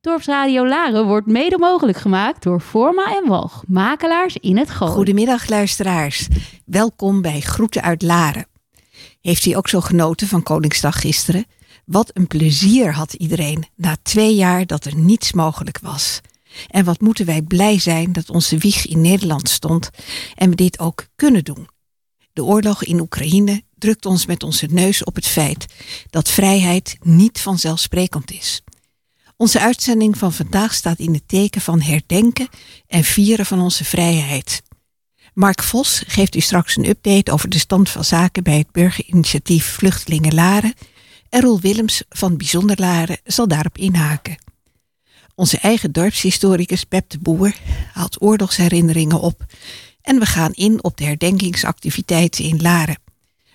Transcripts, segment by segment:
Dorpsradio Laren wordt mede mogelijk gemaakt door Forma en Walg, makelaars in het Gooi. Goedemiddag luisteraars, welkom bij Groeten uit Laren. Heeft u ook zo genoten van Koningsdag gisteren? Wat een plezier had iedereen na twee jaar dat er niets mogelijk was. En wat moeten wij blij zijn dat onze wieg in Nederland stond en we dit ook kunnen doen. De oorlog in Oekraïne drukt ons met onze neus op het feit dat vrijheid niet vanzelfsprekend is. Onze uitzending van vandaag staat in het teken van herdenken en vieren van onze vrijheid. Mark Vos geeft u straks een update over de stand van zaken bij het burgerinitiatief Vluchtelingen Laren en Roel Willems van Bijzonder Laren zal daarop inhaken. Onze eigen dorpshistoricus Pep de Boer haalt oorlogsherinneringen op en we gaan in op de herdenkingsactiviteiten in Laren.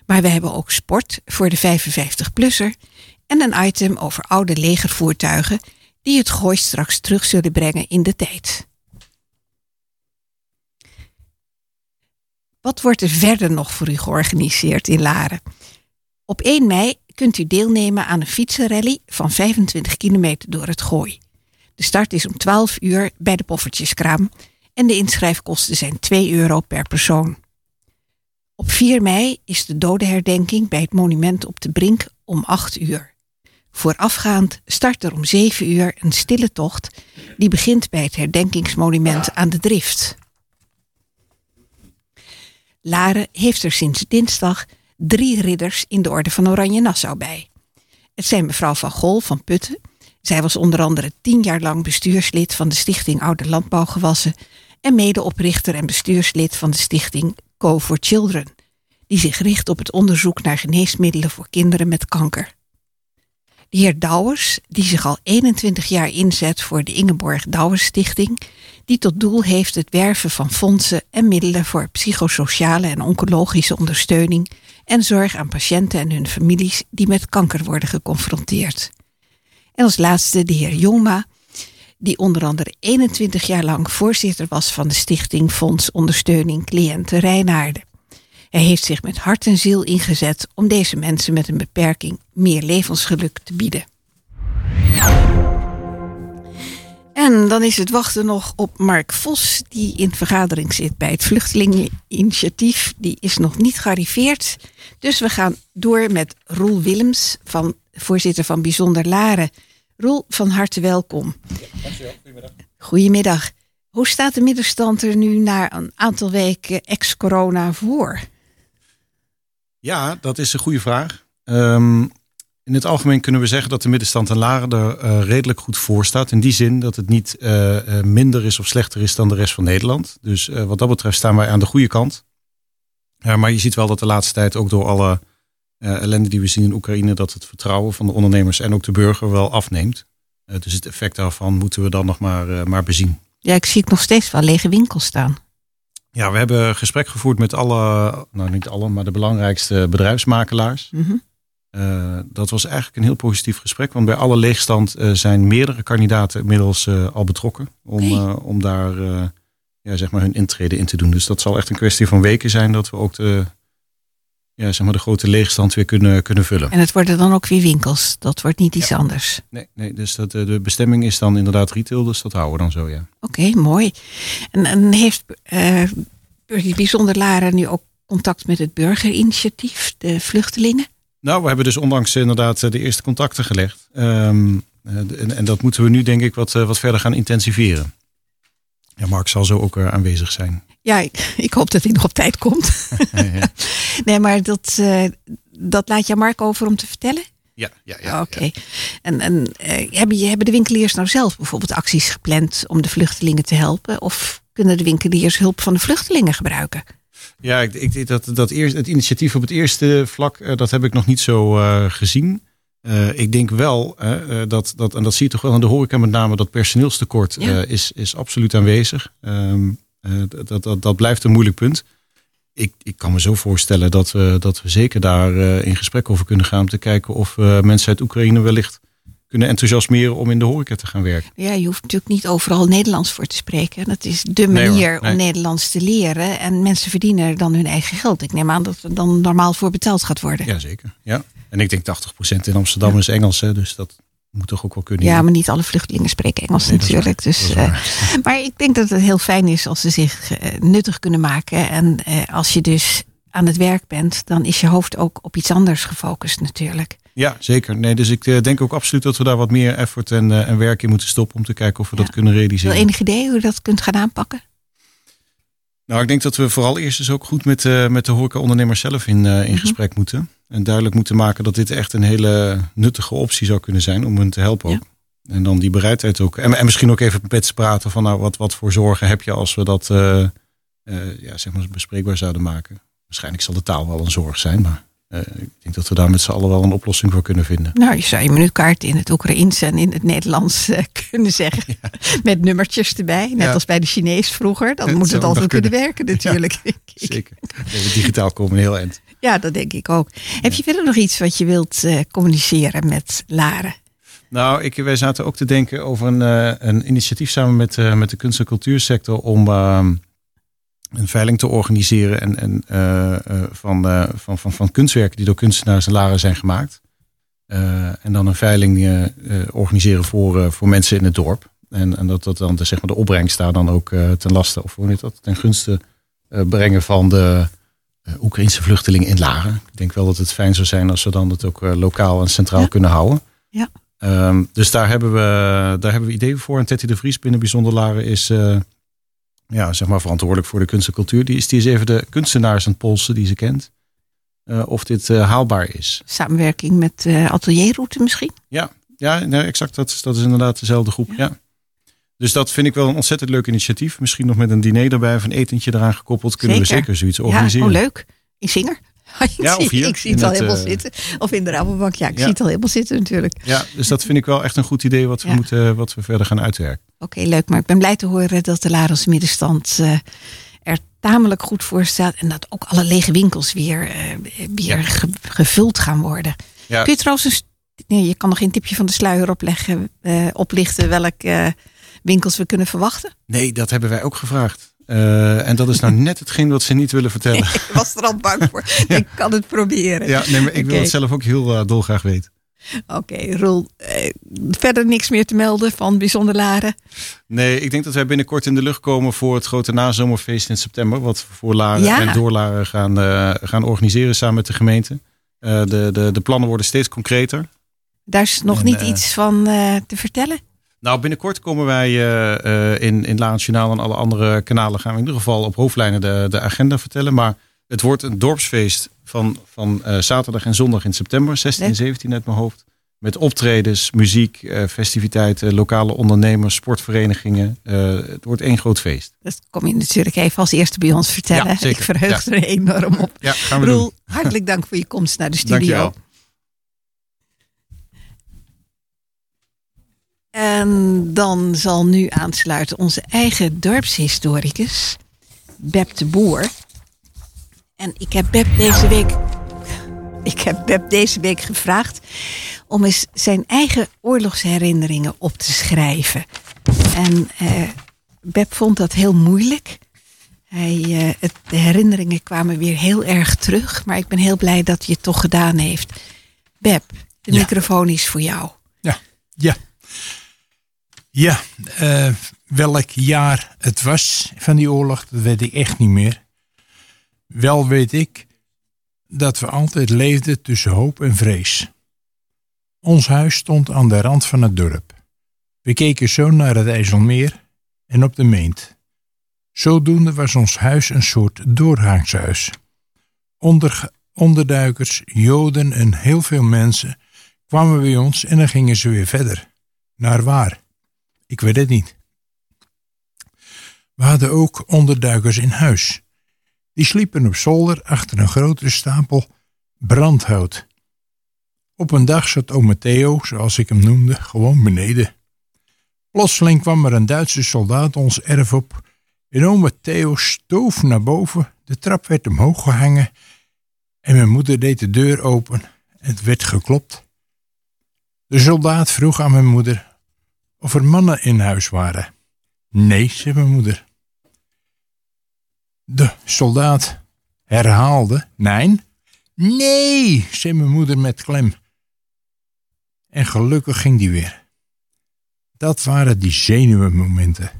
Maar we hebben ook sport voor de 55-plusser en een item over oude legervoertuigen die het gooi straks terug zullen brengen in de tijd. Wat wordt er verder nog voor u georganiseerd in Laren? Op 1 mei kunt u deelnemen aan een fietsenrally van 25 kilometer door het gooi. De start is om 12 uur bij de Poffertjeskraam en de inschrijfkosten zijn 2 euro per persoon. Op 4 mei is de dodenherdenking bij het monument op de Brink om 8 uur. Voorafgaand start er om 7 uur een stille tocht die begint bij het herdenkingsmonument aan de Drift. Laren heeft er sinds dinsdag drie ridders in de Orde van Oranje Nassau bij. Het zijn mevrouw Van Gol van Putten. Zij was onder andere tien jaar lang bestuurslid van de Stichting Oude Landbouwgewassen en medeoprichter en bestuurslid van de Stichting Co for Children, die zich richt op het onderzoek naar geneesmiddelen voor kinderen met kanker. De heer Douwers, die zich al 21 jaar inzet voor de Ingeborg Douwers Stichting, die tot doel heeft het werven van fondsen en middelen voor psychosociale en oncologische ondersteuning en zorg aan patiënten en hun families die met kanker worden geconfronteerd. En als laatste de heer Jongma, die onder andere 21 jaar lang voorzitter was van de Stichting Fonds Ondersteuning Cliënten Rijnaarden. Hij heeft zich met hart en ziel ingezet om deze mensen met een beperking meer levensgeluk te bieden. En dan is het wachten nog op Mark Vos, die in vergadering zit bij het Vluchtelingeninitiatief. Die is nog niet gearriveerd. Dus we gaan door met Roel Willems, van, voorzitter van Bijzonder Laren. Roel, van harte welkom. dankjewel, goedemiddag. Goedemiddag. Hoe staat de middenstand er nu na een aantal weken ex-corona voor? Ja, dat is een goede vraag. Um, in het algemeen kunnen we zeggen dat de middenstand en Laren er uh, redelijk goed voor staat. In die zin dat het niet uh, minder is of slechter is dan de rest van Nederland. Dus wat dat betreft staan wij aan de goede kant. maar je ziet wel dat de laatste tijd ook door alle ellende die we zien in Oekraïne... dat het vertrouwen van de ondernemers en ook de burger wel afneemt. dus het effect daarvan moeten we dan nog maar, maar bezien. Ja, ik zie het nog steeds wel lege winkels staan. Ja, we hebben gesprek gevoerd met alle, nou niet alle, maar de belangrijkste bedrijfsmakelaars. Mm -hmm. uh, dat was eigenlijk een heel positief gesprek. Want bij alle leegstand uh, zijn meerdere kandidaten inmiddels uh, al betrokken. Om, Hey. om daar ja, zeg maar hun intrede in te doen. Dus dat zal echt een kwestie van weken zijn dat we ook de, ja, zeg maar de grote leegstand weer kunnen, kunnen vullen. En het worden dan ook weer winkels. Dat wordt niet iets Ja. anders. Nee, nee dus dat, de bestemming is dan inderdaad retail. Dus dat houden we dan zo, ja. Oké, mooi. En, en heeft eh Burger Bijzonder Laren nu ook contact met het burgerinitiatief, de vluchtelingen? Nou, we hebben dus onlangs inderdaad eh, de eerste contacten gelegd. Ehm, eh, en, en dat moeten we nu denk ik wat, eh, wat verder gaan intensiveren. Ja, Mark zal zo ook eh, aanwezig zijn. Ja, ik, ik hoop dat hij nog op tijd komt. ja, ja, Nee, maar dat, eh, dat laat je Mark over om te vertellen? ja. ja, Oké. En, en eh, hebben, je- hebben de winkeliers nou zelf bijvoorbeeld acties gepland om de vluchtelingen te helpen? Of kunnen de winkeliers hulp van de vluchtelingen gebruiken? Ja, ik, ik dat, dat eerst, het initiatief op het eerste vlak, eh, dat heb ik nog niet zo gezien. Ik denk wel dat, dat, en dat zie je toch wel aan de horeca met name, dat personeelstekort Ja. is, is absoluut aanwezig. Ehm, eh, dat, dat, dat blijft een moeilijk punt. Ik, ik kan me zo voorstellen dat we, dat we zeker daar eh, in gesprek over kunnen gaan om te kijken of we mensen uit Oekraïne wellicht kunnen enthousiasmeren om in de horeca te gaan werken. Ja, je hoeft natuurlijk niet overal Nederlands voor te spreken. Dat is de Nee, hoor. manier Nee. om Nederlands te leren. En mensen verdienen er dan hun eigen geld. Ik neem aan dat er dan normaal voor betaald gaat worden. Jazeker, ja. En ik denk 80% in Amsterdam is Engels, hè, dus dat moet toch ook wel kunnen. Ja, maar niet alle vluchtelingen spreken Engels Nee, natuurlijk. Dus, eh, maar ik denk dat het heel fijn is als ze zich eh, nuttig kunnen maken. En eh, als je dus aan het werk bent, dan is je hoofd ook op iets anders gefocust natuurlijk. Ja, zeker. Nee, dus ik denk ook absoluut dat we daar wat meer effort en, eh, en werk in moeten stoppen om te kijken of we Ja. dat kunnen realiseren. enig idee hoe je dat kunt gaan aanpakken? Nou, ik denk dat we vooral eerst eens ook goed met, eh, met de horecaondernemers zelf in, eh, in Mhm. gesprek moeten. En duidelijk moeten maken dat dit echt een hele nuttige optie zou kunnen zijn om hen te helpen Ja. ook. En dan die bereidheid ook. En, en misschien ook even met ze praten van nou, wat, wat voor zorgen heb je als we dat eh, ja, zeg maar bespreekbaar zouden maken. Waarschijnlijk zal de taal wel een zorg zijn, maar eh, ik denk dat we daar met z'n allen wel een oplossing voor kunnen vinden. Nou, je zou je menukaart in het Oekraïens en in het Nederlands eh, kunnen zeggen. Met nummertjes erbij. Net Ja. als bij de Chinees vroeger. Dan Het moet het altijd kunnen kunnen. werken natuurlijk. Zeker. Digitaal komen heel eind. Ja, dat denk ik ook. Heb je verder nog iets wat je wilt eh, communiceren met Laren? Nou, ik, wij zaten ook te denken over een, een initiatief samen met, met de kunst- en cultuursector om ehm, een veiling te organiseren en, en, eh, eh, van, eh, van, van, van kunstwerken die door kunstenaars en laren zijn gemaakt. En dan een veiling organiseren voor, voor mensen in het dorp. En, en dat, dat dan de, zeg maar, de opbrengst daar dan ook ten laste, of hoe heet dat, ten gunste brengen van de Oekraïnse vluchtelingen in Laren. Ik denk wel dat het fijn zou zijn als we dan het ook lokaal en centraal Ja. kunnen houden. Ja. Ehm, dus daar hebben, we, daar hebben we ideeën voor. En Tetty de Vries binnen Bijzonder Laren is ja, zeg maar verantwoordelijk voor de kunst en cultuur. Die is, die is even de kunstenaars aan het polsen die ze kent. eh, of dit eh, haalbaar is. Samenwerking met eh atelierroute misschien? Ja, nee, exact. Dat is, dat is inderdaad dezelfde groep. Ja. Dus dat vind ik wel een ontzettend leuk initiatief. Misschien nog met een diner erbij of een etentje eraan gekoppeld. Kunnen we Zeker. zoiets Ja, organiseren. oh leuk. In Zinger? ik Ja, of zie, hier, ik zie het al het, helemaal eh, zitten. Of in de Rabobank. Ja, ik Ja. zie het al helemaal zitten natuurlijk. Ja, dus dat vind ik wel echt een goed idee wat we, Ja. moeten, wat we verder gaan uitwerken. Oké, leuk. Maar ik ben blij te horen dat de Larens middenstand eh, er tamelijk goed voor staat. En dat ook alle lege winkels weer, eh, weer ge- gevuld gaan worden. Ja. Kun je trouwens een st- nee, je kan nog geen tipje van de sluier opleggen, oplichten welke winkels we kunnen verwachten? Nee, dat hebben wij ook gevraagd. Eh, en dat is nou net hetgeen wat ze niet willen vertellen. Ik was er al bang voor. Ik kan het proberen. Ja, nee, maar ik wil het zelf ook heel eh, dolgraag weten. Oké, Roel. eh, verder niks meer te melden van Bijzonder Laren. Nee, ik denk dat wij binnenkort in de lucht komen voor het grote nazomerfeest in september. Wat we voor Laren Ja. en door Laren gaan, gaan organiseren samen met de gemeente. De, de, de plannen worden steeds concreter. Daar is nog En, niet iets van te vertellen. Nou, binnenkort komen wij eh, eh, in, in Larens Journaal en alle andere kanalen gaan we in ieder geval op hoofdlijnen de, de agenda vertellen. Maar het wordt een dorpsfeest van, van eh, zaterdag en zondag in september, 16 en Leuk. 17 uit mijn hoofd. Met optredens, muziek, festiviteiten, lokale ondernemers, sportverenigingen. Het wordt één groot feest. Dat kom je natuurlijk even als eerste bij ons vertellen. Ja. Ik verheug er enorm op. Ja, gaan we doen. Roel, hartelijk dank voor je komst naar de studio. Dankjewel. En dan zal nu aansluiten onze eigen dorpshistoricus, Beb de Boer. En ik heb Beb deze week, ik heb Beb deze week gevraagd om eens zijn eigen oorlogsherinneringen op te schrijven. En eh, Beb vond dat heel moeilijk. Hij, eh, het, de herinneringen kwamen weer heel erg terug, maar ik ben heel blij dat hij het toch gedaan heeft. Beb, de Ja. microfoon is voor jou. Ja, ja. Ja, eh, welk jaar het was van die oorlog, dat weet ik echt niet meer. Wel weet ik dat we altijd leefden tussen hoop en vrees. Ons huis stond aan de rand van het dorp. We keken zo naar het IJsselmeer en op de Meent. Zodoende was ons huis een soort doorgangshuis. Onder, onderduikers, joden en heel veel mensen kwamen bij ons en dan gingen ze weer verder. Naar waar? Ik weet het niet. We hadden ook onderduikers in huis. Die sliepen op zolder achter een grote stapel brandhout. Op een dag zat ome Theo, zoals ik hem noemde, gewoon beneden. Plotseling kwam er een Duitse soldaat ons erf op en ome Theo stoof naar boven, de trap werd omhoog gehangen en mijn moeder deed de deur open. Het werd geklopt. De soldaat vroeg aan mijn moeder of er mannen in huis waren. Nee, zei mijn moeder. De soldaat herhaalde: Nee. Nee, zei mijn moeder met klem. En gelukkig ging die weer. Dat waren die zenuwenmomenten.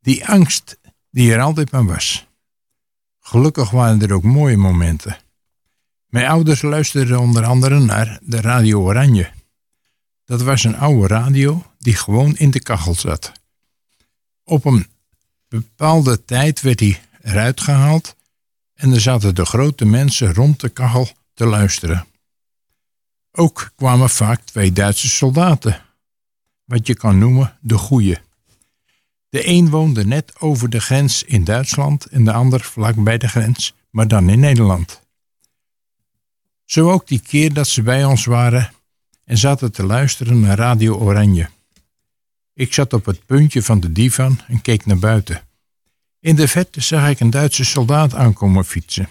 Die angst die er altijd maar was. Gelukkig waren er ook mooie momenten. Mijn ouders luisterden onder andere naar de Radio Oranje. Dat was een oude radio die gewoon in de kachel zat. Op een bepaalde tijd werd hij eruit gehaald en er zaten de grote mensen rond de kachel te luisteren. Ook kwamen vaak twee Duitse soldaten, wat je kan noemen de goeie. De een woonde net over de grens in Duitsland en de ander vlak bij de grens, maar dan in Nederland. Zo ook die keer dat ze bij ons waren en zaten te luisteren naar Radio Oranje. Ik zat op het puntje van de divan en keek naar buiten. In de verte zag ik een Duitse soldaat aankomen fietsen.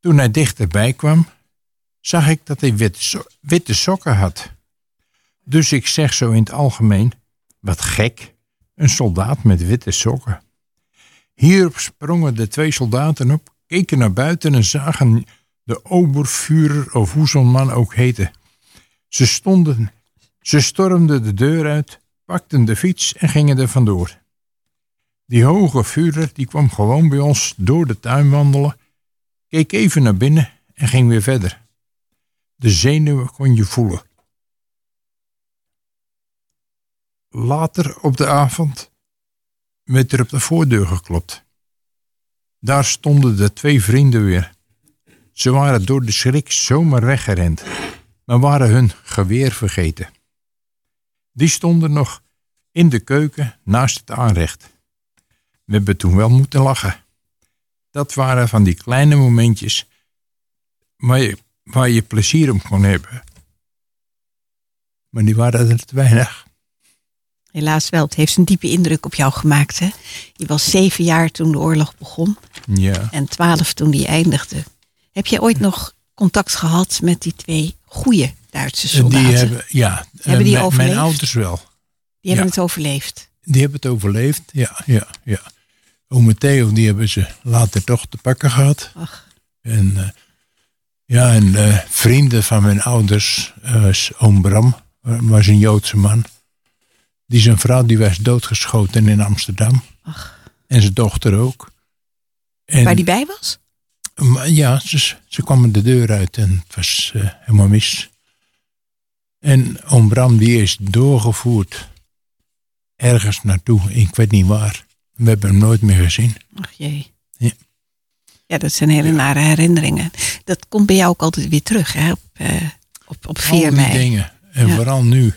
Toen hij dichterbij kwam, zag ik dat hij witte, witte sokken had. Dus ik zeg zo in het algemeen, wat gek, een soldaat met witte sokken. Hierop sprongen de twee soldaten op, keken naar buiten en zagen de Oberführer of hoe zo'n man ook heette. Ze stonden, ze stormden de deur uit, pakten de fiets en gingen er vandoor. Die hoge vuurder die kwam gewoon bij ons door de tuin wandelen, keek even naar binnen en ging weer verder. De zenuwen kon je voelen. Later op de avond werd er op de voordeur geklopt. Daar stonden de twee vrienden weer. Ze waren door de schrik zomaar weggerend, maar waren hun geweer vergeten. Die stonden nog in de keuken naast het aanrecht. We hebben toen wel moeten lachen. Dat waren van die kleine momentjes waar je, waar je plezier om kon hebben. Maar die waren er te weinig. Helaas wel. Het heeft een diepe indruk op jou gemaakt. Hè? Je was zeven jaar toen de oorlog begon. Ja. En twaalf toen die eindigde. Heb je ooit nog contact gehad met die twee goede Duitse soldaten? Die hebben, ja, Hebben die mijn, overleefd? mijn ouders wel. Die hebben ja. het overleefd. Die hebben het overleefd, ja, ja, ja. Ome Theo, die hebben ze later toch te pakken gehad. Ach, En eh, ja, en eh, vrienden van mijn ouders, eh, was oom Bram, eh, was een Joodse man. Die zijn vrouw die was doodgeschoten in Amsterdam. ach. En zijn dochter ook. En, Waar die bij was? maar ja, ze, ze kwamen de deur uit en het was eh, helemaal mis. En oom Bram die is doorgevoerd ergens naartoe, ik weet niet waar. We hebben hem nooit meer gezien. Ach jee. Ja. Ja, dat zijn hele nare herinneringen. Dat komt bij jou ook altijd weer terug, hè? Op, eh, op, op 4 Al die mei. dingen. En Ja. vooral nu.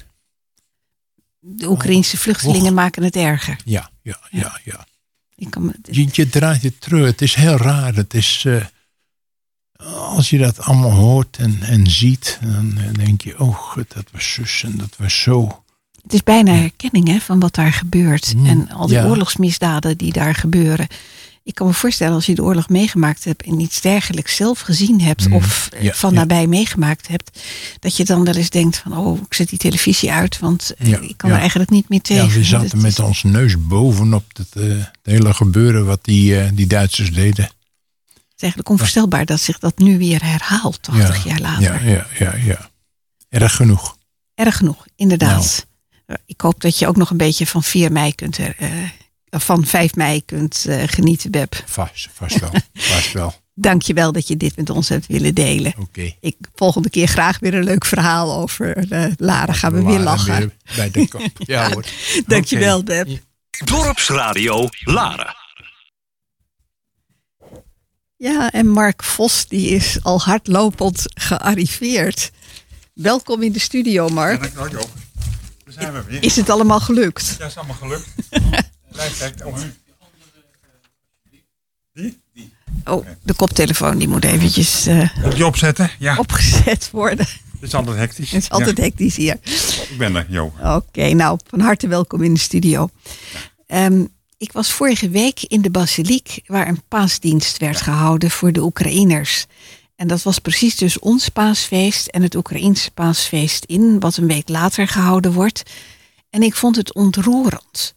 De Oekraïnse vluchtelingen Och. maken het erger. Ja, ja, ja, ja. Ik kan me- Je, je draait het terug. Het is heel raar. Het is, eh, als je dat allemaal hoort en, en ziet, dan eh, denk je, oh, god, dat was zus en dat was zo. Het is bijna herkenning hè, van wat daar gebeurt. Mm, en al die ja. oorlogsmisdaden die daar gebeuren. Ik kan me voorstellen als je de oorlog meegemaakt hebt en iets dergelijks zelf gezien hebt Mm, of ja, van ja. nabij meegemaakt hebt, dat je dan wel eens denkt van oh, ik zet die televisie uit, want eh, ik kan er eigenlijk niet meer tegen. Ja, we Dat zaten is- met ons neus bovenop het, eh, het hele gebeuren wat die, die Duitsers deden. Het is eigenlijk onvoorstelbaar dat zich dat nu weer herhaalt, 80 jaar later. Ja, ja, ja, ja. Erg genoeg. Erg genoeg, inderdaad. Ik hoop dat je ook nog een beetje van 4 mei kunt, eh, van 5 mei kunt eh, genieten, Beb. Vast, vast wel. vast wel. Dank je wel dat je dit met ons hebt willen delen. Oké. Ik volgende keer graag weer een leuk verhaal over uh, Laren. Gaan we weer lachen. weer bij de kop. Ja hoor. Dank je wel, Oké. Beb. Dorpsradio Laren. Ja, en Mark Vos die is al hardlopend gearriveerd. Welkom in de studio, Mark. Dankjewel, Joop. Daar zijn we weer. Is het allemaal gelukt? Dat is allemaal gelukt. Blijf kijken. Oh, Die? Oh, de koptelefoon die moet eventjes eh, Moet je opzetten? Ja. opgezet worden. Het is altijd hectisch. Het is altijd Ja, hectisch hier. ik ben er, Jo. Oké, nou, van harte welkom in de studio. Ehm, ik was vorige week in de basiliek waar een paasdienst werd gehouden voor de Oekraïners. En dat was precies dus ons paasfeest en het Oekraïense paasfeest in, wat een week later gehouden wordt. En ik vond het ontroerend.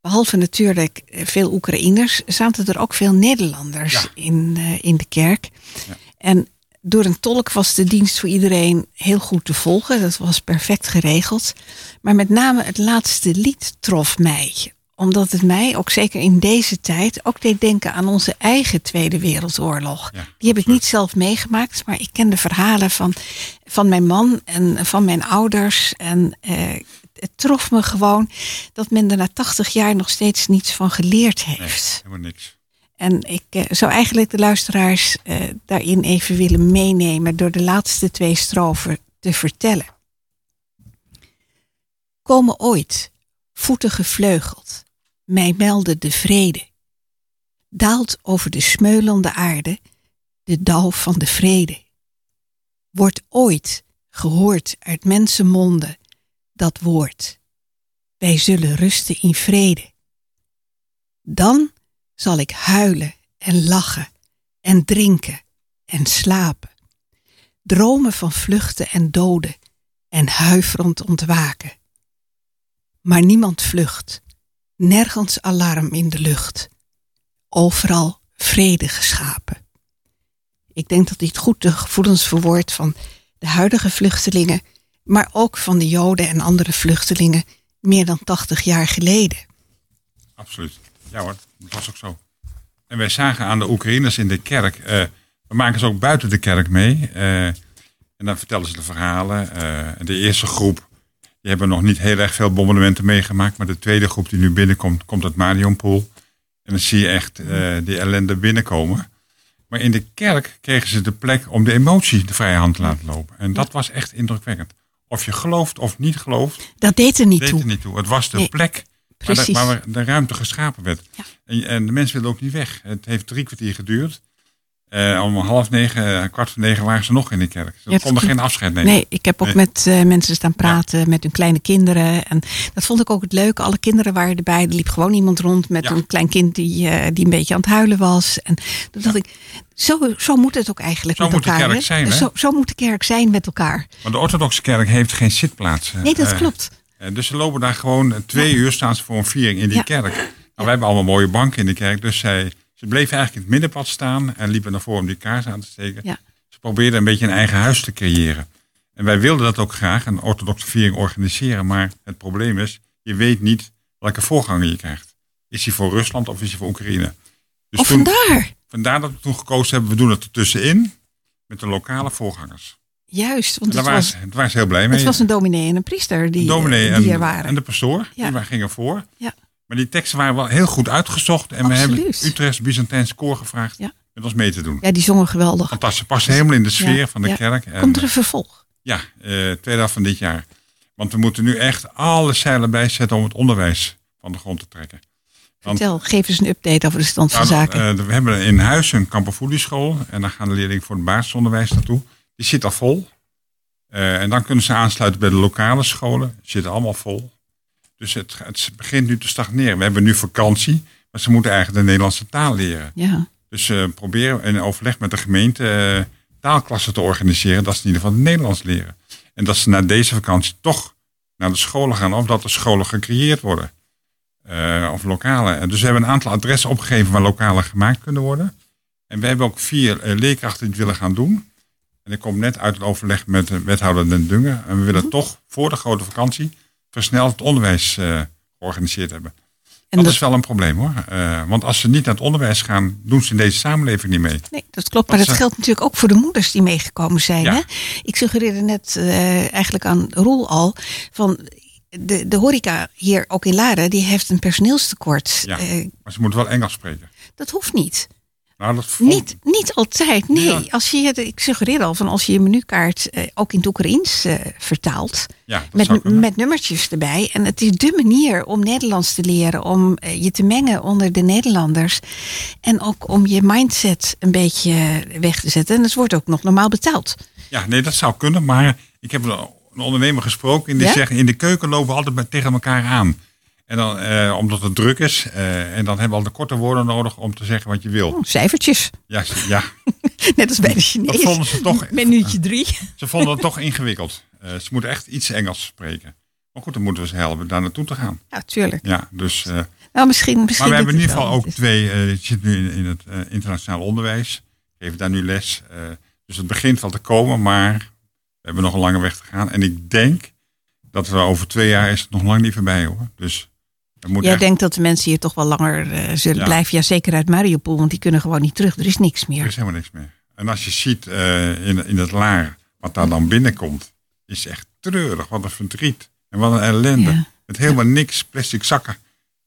Behalve natuurlijk eh, veel Oekraïners, zaten er ook veel Nederlanders Ja. in, eh, in de kerk. Ja. En door een tolk was de dienst voor iedereen heel goed te volgen. Dat was perfect geregeld. Maar met name het laatste lied trof mij. Omdat het mij, ook zeker in deze tijd, ook deed denken aan onze eigen Tweede Wereldoorlog. Ja, Die heb ik niet zelf meegemaakt, maar ik ken de verhalen van, van mijn man en van mijn ouders. En eh, het trof me gewoon dat men er na 80 jaar nog steeds niets van geleerd Nee, heeft. helemaal niks. En ik eh, zou eigenlijk de luisteraars eh, daarin even willen meenemen door de laatste twee strofen te vertellen. Komen ooit, voeten gevleugeld, mij melden de vrede. Daalt over de smeulende aarde de dauw van de vrede. Wordt ooit gehoord uit mensenmonden dat woord. Wij zullen rusten in vrede. Dan zal ik huilen en lachen en drinken en slapen. Dromen van vluchten en doden en huiverend ontwaken. Maar niemand vlucht, nergens alarm in de lucht. Overal vrede geschapen. Ik denk dat dit goed de gevoelens verwoordt van de huidige vluchtelingen, maar ook van de Joden en andere vluchtelingen meer dan 80 jaar geleden. Absoluut. Ja hoor, dat was ook zo. En wij zagen aan de Oekraïners in de kerk, eh, we maken ze ook buiten de kerk mee. eh, en dan vertellen ze de verhalen. eh, de eerste groep, die hebben nog niet heel erg veel bombardementen meegemaakt. Maar de tweede groep die nu binnenkomt, komt uit Mariupol. En dan zie je echt eh, die ellende binnenkomen. Maar in de kerk kregen ze de plek om de emotie de vrije hand te laten lopen. En dat was echt indrukwekkend. Of je gelooft of niet gelooft, Dat deed er niet deed toe. er niet toe. Het was de Nee, plek waar de, waar de ruimte geschapen werd. Ja. En, en de mensen wilden ook niet weg. Het heeft drie kwartier geduurd. Eh, om half negen, eh, kwart voor negen waren ze nog in de kerk. Ze dat konden geen afscheid nemen. Nee, ik heb ook Nee. met eh, mensen staan praten, met hun kleine kinderen. En dat vond ik ook het leuke. Alle kinderen waren erbij. Er liep gewoon iemand rond met Ja. een klein kind die, die een beetje aan het huilen was. En toen dacht ik, zo, zo moet het ook eigenlijk Zo met moet de elkaar. kerk zijn, hè? Zo, zo moet de kerk zijn met elkaar. Maar de orthodoxe kerk heeft geen zitplaatsen. Nee, dat klopt. dus ze lopen daar gewoon twee uur staan ze voor een viering in die Ja. kerk. Nou, wij hebben allemaal mooie banken in de kerk. Dus zij, ze bleven eigenlijk in het middenpad staan en liepen naar voren om die kaars aan te steken. Ja. Ze probeerden een beetje een eigen huis te creëren. En wij wilden dat ook graag, een orthodoxe viering organiseren. Maar het probleem is, je weet niet welke voorganger je krijgt. Is hij voor Rusland of is hij voor Oekraïne? Dus of toen, vandaar. vandaar dat we toen gekozen hebben, we doen het ertussenin met de lokale voorgangers. Juist, want daar het waren, was, waren ze heel blij mee. het was een dominee en een priester die, dominee eh, die en, er waren. en de pastoor, Ja. die waren- gingen voor. Ja. Maar die teksten waren wel heel goed uitgezocht. En we hebben. Utrechts Byzantijnse koor gevraagd Ja. met ons mee te doen. ja, die zongen geweldig. Fantastisch. Ze passen helemaal in de sfeer Ja, van de ja. kerk. En, Komt er een vervolg? Ja, eh tweede helft van dit jaar. Want we moeten nu echt alle zeilen bijzetten om het onderwijs van de grond te trekken. Want- Vertel, geef eens een update over de stand van Nou, zaken. eh, we hebben in huis een kampervoedingschool. En daar gaan de leerlingen voor het basisonderwijs naartoe. Die zit al vol. Eh, en dan kunnen ze aansluiten bij de lokale scholen. Die zitten allemaal vol. Dus het, het begint nu te stagneren. We hebben nu vakantie. Maar ze moeten eigenlijk de Nederlandse taal leren. ja. Dus eh proberen in overleg met de gemeente eh, taalklassen te organiseren. Dat ze in ieder geval het Nederlands leren. En dat ze na deze vakantie toch naar de scholen gaan. Of dat er scholen gecreëerd worden. Eh, of lokale. Dus we hebben een aantal adressen opgegeven waar lokalen gemaakt kunnen worden. En we hebben ook vier leerkrachten die het willen gaan doen. En ik kom net uit het overleg met de wethouder Den Dungen. En we willen toch voor de grote vakantie versneld het onderwijs eh, georganiseerd hebben. En dat, dat, is wel een probleem hoor. Eh, want als ze niet naar het onderwijs gaan, doen ze in deze samenleving niet mee. nee, dat klopt. Maar dat geldt natuurlijk ook voor de moeders die meegekomen zijn. Ja. Hè? Ik suggereerde net eh, eigenlijk aan Roel al. Van de, de horeca hier ook in Laren, die heeft een personeelstekort. Ja. Maar ze moeten wel Engels spreken. dat hoeft niet. Nou, dat vond- Niet, niet altijd, nee. Ja. Als je, ik suggereer al van als je je menukaart eh, ook in het Oekraïens eh, vertaalt. Ja, Met, met nummertjes erbij. En het is de manier om Nederlands te leren. Om eh, je te mengen onder de Nederlanders. En ook om je mindset een beetje weg te zetten. En het wordt ook nog normaal betaald. Ja, nee, dat zou kunnen. Maar ik heb een ondernemer gesproken en die Ja? zegt in de keuken lopen we altijd tegen elkaar aan. En dan, eh, omdat het druk is. eh, en dan hebben we al de korte woorden nodig om te zeggen wat je wil. Oh, cijfertjes. Ja, ja, Net als bij de dat Chinees. vonden ze toch, Minuutje drie. ze vonden het toch ingewikkeld. Eh, ze moeten echt iets Engels spreken. Maar goed, dan moeten we ze helpen daar naartoe te gaan. Ja, tuurlijk. Ja, dus, eh, Nou, misschien, misschien maar we hebben in ieder geval ook twee, je zit nu in, in het internationaal onderwijs. Geven daar nu les. Dus het begint wel te komen, maar we hebben nog een lange weg te gaan. En ik denk dat we over twee jaar is het nog lang niet voorbij hoor. Dus Jij echt- denkt dat de mensen hier toch wel langer eh, zullen Ja. blijven. Ja, zeker uit Mariupol, want die kunnen gewoon niet terug. Er is niks er meer. is helemaal niks meer. En als je ziet eh, in, in het laar wat daar dan binnenkomt, is echt treurig. Wat een verdriet. En wat een ellende. Ja. Met helemaal niks, plastic zakken.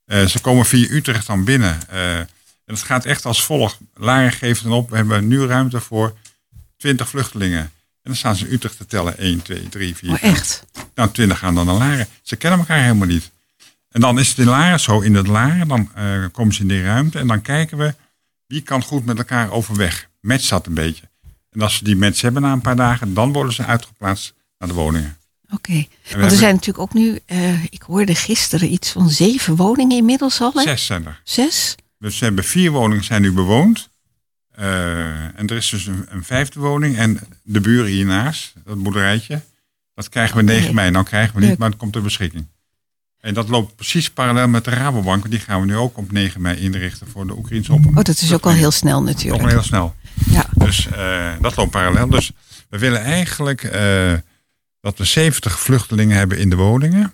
Eh, ze komen via Utrecht dan binnen. En het gaat echt als volgt. Laren geeft dan op, we hebben nu ruimte voor 20 vluchtelingen. En dan staan ze in Utrecht te tellen. 1, 2, 3, 4, Oh, echt? Nou, 20 gaan dan naar Laren. Ze kennen elkaar helemaal niet. En dan is het in Laren zo, in het Laren, dan eh, komen ze in die ruimte en dan kijken we wie kan goed met elkaar overweg. Match dat een beetje. En als ze die match hebben na een paar dagen, dan worden ze uitgeplaatst naar de woningen. Oké. Want er hebben zijn natuurlijk ook nu, eh, ik hoorde gisteren iets van zeven woningen inmiddels al. Hè? zes zijn er. Zes? Dus ze hebben vier woningen zijn nu bewoond. Eh, en er is dus een, een vijfde woning. En de buren hiernaast, dat boerderijtje, dat krijgen we 9 Nee. mei. Nou krijgen we niet, maar het komt ter beschikking. En dat loopt precies parallel met de Rabobank. want Die gaan we nu ook op 9 mei inrichten voor de Oekraïnse op. Oh, dat is ook al heel snel Ook natuurlijk. wel heel snel. Ja. Dus eh, dat loopt parallel. Dus we willen eigenlijk eh, dat we 70 vluchtelingen hebben in de woningen.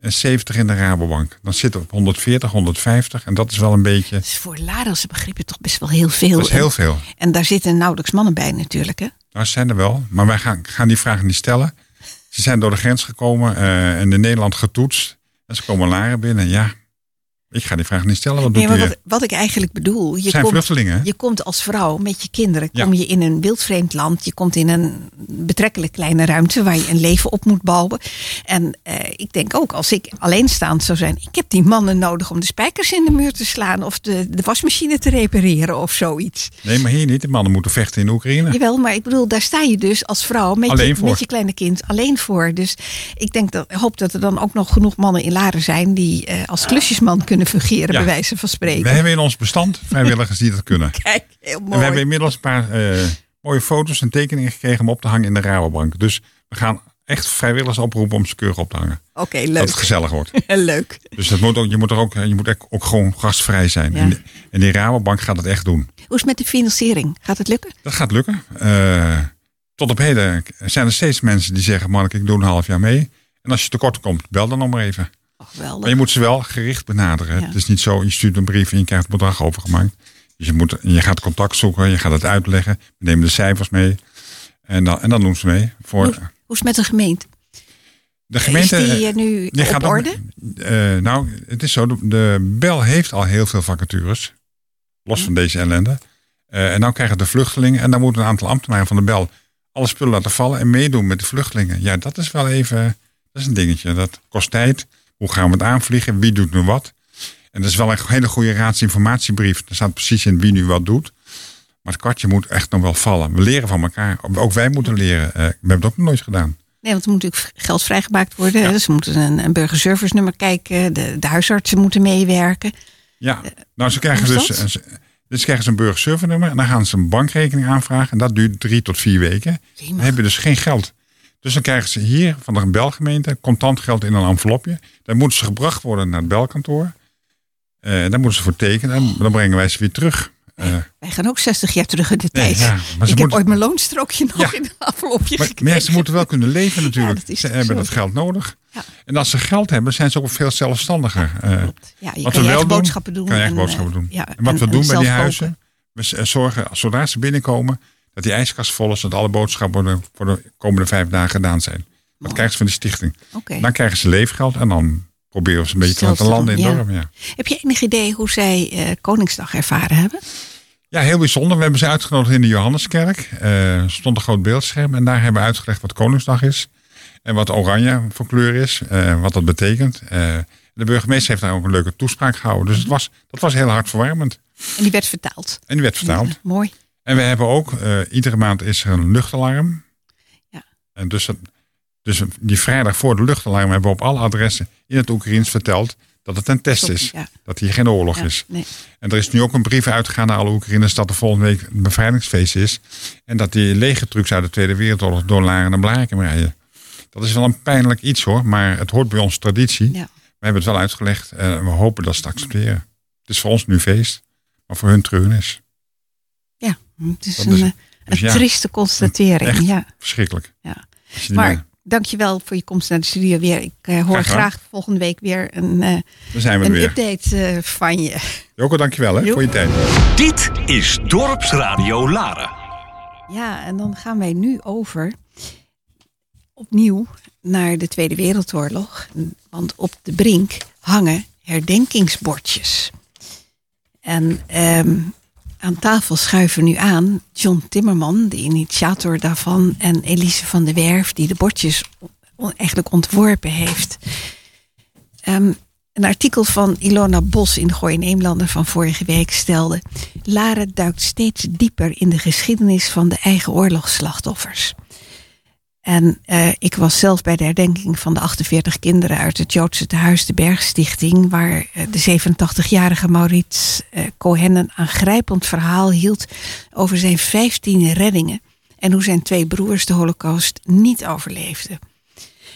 En 70 in de Rabobank. Dan zitten we op 140, 150. En dat is wel een beetje... Dat is voor Larelse begrippen toch best wel heel veel. Dat is heel veel. En daar zitten nauwelijks mannen bij natuurlijk. Hè? Ze zijn er wel. Maar wij gaan, gaan die vragen niet stellen. Ze zijn door de grens gekomen eh, en in Nederland getoetst. En ze komen Laren binnen. Ja, ik ga die vraag niet stellen. Wat Nee, doet wat, wat ik eigenlijk bedoel, je zijn komt, je komt als vrouw met je kinderen, Ja. kom je in een wildvreemd land, je komt in een betrekkelijk kleine ruimte waar je een leven op moet bouwen. En eh, ik denk ook, als ik alleenstaand zou zijn, ik heb die mannen nodig om de spijkers in de muur te slaan of de, de wasmachine te repareren of zoiets. Nee, maar hier niet. De mannen moeten vechten in Oekraïne. Jawel, maar ik bedoel, daar sta je dus als vrouw met, Alleen je, voor. met je kleine kind alleen voor. Dus ik denk dat, hoop dat er dan ook nog genoeg mannen in Laren zijn die eh, als klusjesman kunnen fungeren, Ja. bij wijze van spreken. We hebben in ons bestand vrijwilligers die dat kunnen. Kijk, heel En mooi. we hebben inmiddels een paar eh, mooie foto's en tekeningen gekregen om op te hangen in de Rabobank. Dus we gaan echt vrijwilligers oproepen om ze keurig op te hangen. Oké, Dat leuk. het gezellig wordt. leuk. Dus dat moet ook, je moet er ook, je moet echt ook gewoon gastvrij zijn. Ja. En, die- en die Rabobank gaat het echt doen. Hoe is het met de financiering? Gaat het lukken? Dat gaat lukken. Eh, tot op heden zijn er steeds mensen die zeggen: Mark, ik doe een half jaar mee. En als je tekort komt, bel dan nog maar even. Maar je moet ze wel gericht benaderen. Ja. Het is niet zo, je stuurt een brief en je krijgt het bedrag overgemaakt. Dus je, moet, je gaat contact zoeken, je gaat het uitleggen. We nemen de cijfers mee. En dan, en dan doen ze mee. Voor Hoe, hoe is het met de gemeente? de gemeente. is die eh, nu die op orde? eh, nou, het is zo. De, de Bel heeft al heel veel vacatures. Los van deze ellende. Eh, en dan krijgen de vluchtelingen. En dan moeten een aantal ambtenaren van de Bel alle spullen laten vallen en meedoen met de vluchtelingen. Ja, dat is wel even. Dat is een dingetje. Dat kost tijd. Hoe gaan we het aanvliegen? Wie doet nu wat? En dat is wel een hele goede raadsinformatiebrief. Er staat precies in wie nu wat doet. Maar het kwartje moet echt nog wel vallen. We leren van elkaar. Ook wij moeten leren. Eh, we hebben het ook nog nooit gedaan. Nee, want er moet natuurlijk geld vrijgemaakt worden. Ja. Dus ze moeten een, een burgerservice nummer kijken. De, de huisartsen moeten meewerken. Ja, nou ze krijgen dus, dat? ze- dus krijgen ze een burgerservice nummer en dan gaan ze een bankrekening aanvragen. En dat duurt drie tot vier weken. Dan hebben dus geen geld. Dus dan krijgen ze hier van de belgemeente contant geld in een envelopje. Dan moeten ze gebracht worden naar het belkantoor. Eh daar moeten ze voor tekenen en dan brengen wij ze weer terug. Eh, Wij gaan ook 60 jaar terug in de nee, tijd. ja, maar ze ik heb ooit mijn loonstrookje nog Ja. in een envelopje maar, gekregen. maar ze moeten wel kunnen leven natuurlijk. Ja, ze hebben zo. dat geld nodig. Ja. En als ze geld hebben, zijn ze ook veel zelfstandiger. Eh, Ja, je Wat kan we wel doen, boodschappen doen. kan je en, boodschappen eh, doen. Ja, En wat we doen bij die huizen, we zorgen zodra ze binnenkomen, dat die ijskast vol is, dat alle boodschappen voor de, de komende vijf dagen gedaan zijn. Dat krijgen ze van die stichting. Dan krijgen ze leefgeld en dan proberen we ze een beetje te laten te landen in het ja. dorp. Ja. Heb je enig idee hoe zij eh, Koningsdag ervaren hebben? ja, heel bijzonder. We hebben ze uitgenodigd in de Johanneskerk. Eh, Er stond een groot beeldscherm en daar hebben we uitgelegd wat Koningsdag is. En wat oranje voor kleur is, eh, wat dat betekent. De burgemeester heeft daar ook een leuke toespraak gehouden. Dus het was, dat was heel hartverwarmend. En die werd vertaald. En die werd vertaald. Ja, mooi. En we hebben ook, eh, iedere maand is er een luchtalarm. Ja. En dus, dus die vrijdag voor de luchtalarm hebben we op alle adressen in het Oekraïens verteld dat het een test is. Ja. Dat hier geen oorlog Ja, is. nee. En er is nu ook een brief uitgegaan naar alle Oekraïners dat er volgende week een bevrijdingsfeest is. En dat die legertrucs uit de Tweede Wereldoorlog door Laren en Blarikum rijden. Dat is wel een pijnlijk iets hoor, maar het hoort bij onze traditie. Ja. We hebben het wel uitgelegd en we hopen dat ze het accepteren. Het is voor ons nu feest, maar voor hun treurnis. Het is Dat een, is eh, Dus Een ja, trieste constatering, echt. ja. verschrikkelijk. Ja. Je Maar mensen- dankjewel voor je komst naar de studio weer. Ik eh, hoor Graag volgende week weer een, eh, we er een weer. update van je. Joko, dankjewel hè, voor je tijd. Dit is Dorpsradio Laren. Ja, en dan gaan wij nu over opnieuw naar de Tweede Wereldoorlog. Want op de brink hangen herdenkingsbordjes. En ehm, aan tafel schuiven nu aan John Timmerman, de initiator daarvan, en Elise van der Werf, die de bordjes eigenlijk ontworpen heeft. Ehm, een artikel van Ilona Bos in de Gooi Eemlander van vorige week stelde... Laren duikt steeds dieper in de geschiedenis van de eigen oorlogsslachtoffers. En eh, ik was zelf bij de herdenking van de 48 kinderen uit het Joodse tehuis de Bergstichting, waar eh, de 87-jarige Maurits eh, Cohen een aangrijpend verhaal hield over zijn 15 reddingen en hoe zijn twee broers de Holocaust niet overleefden.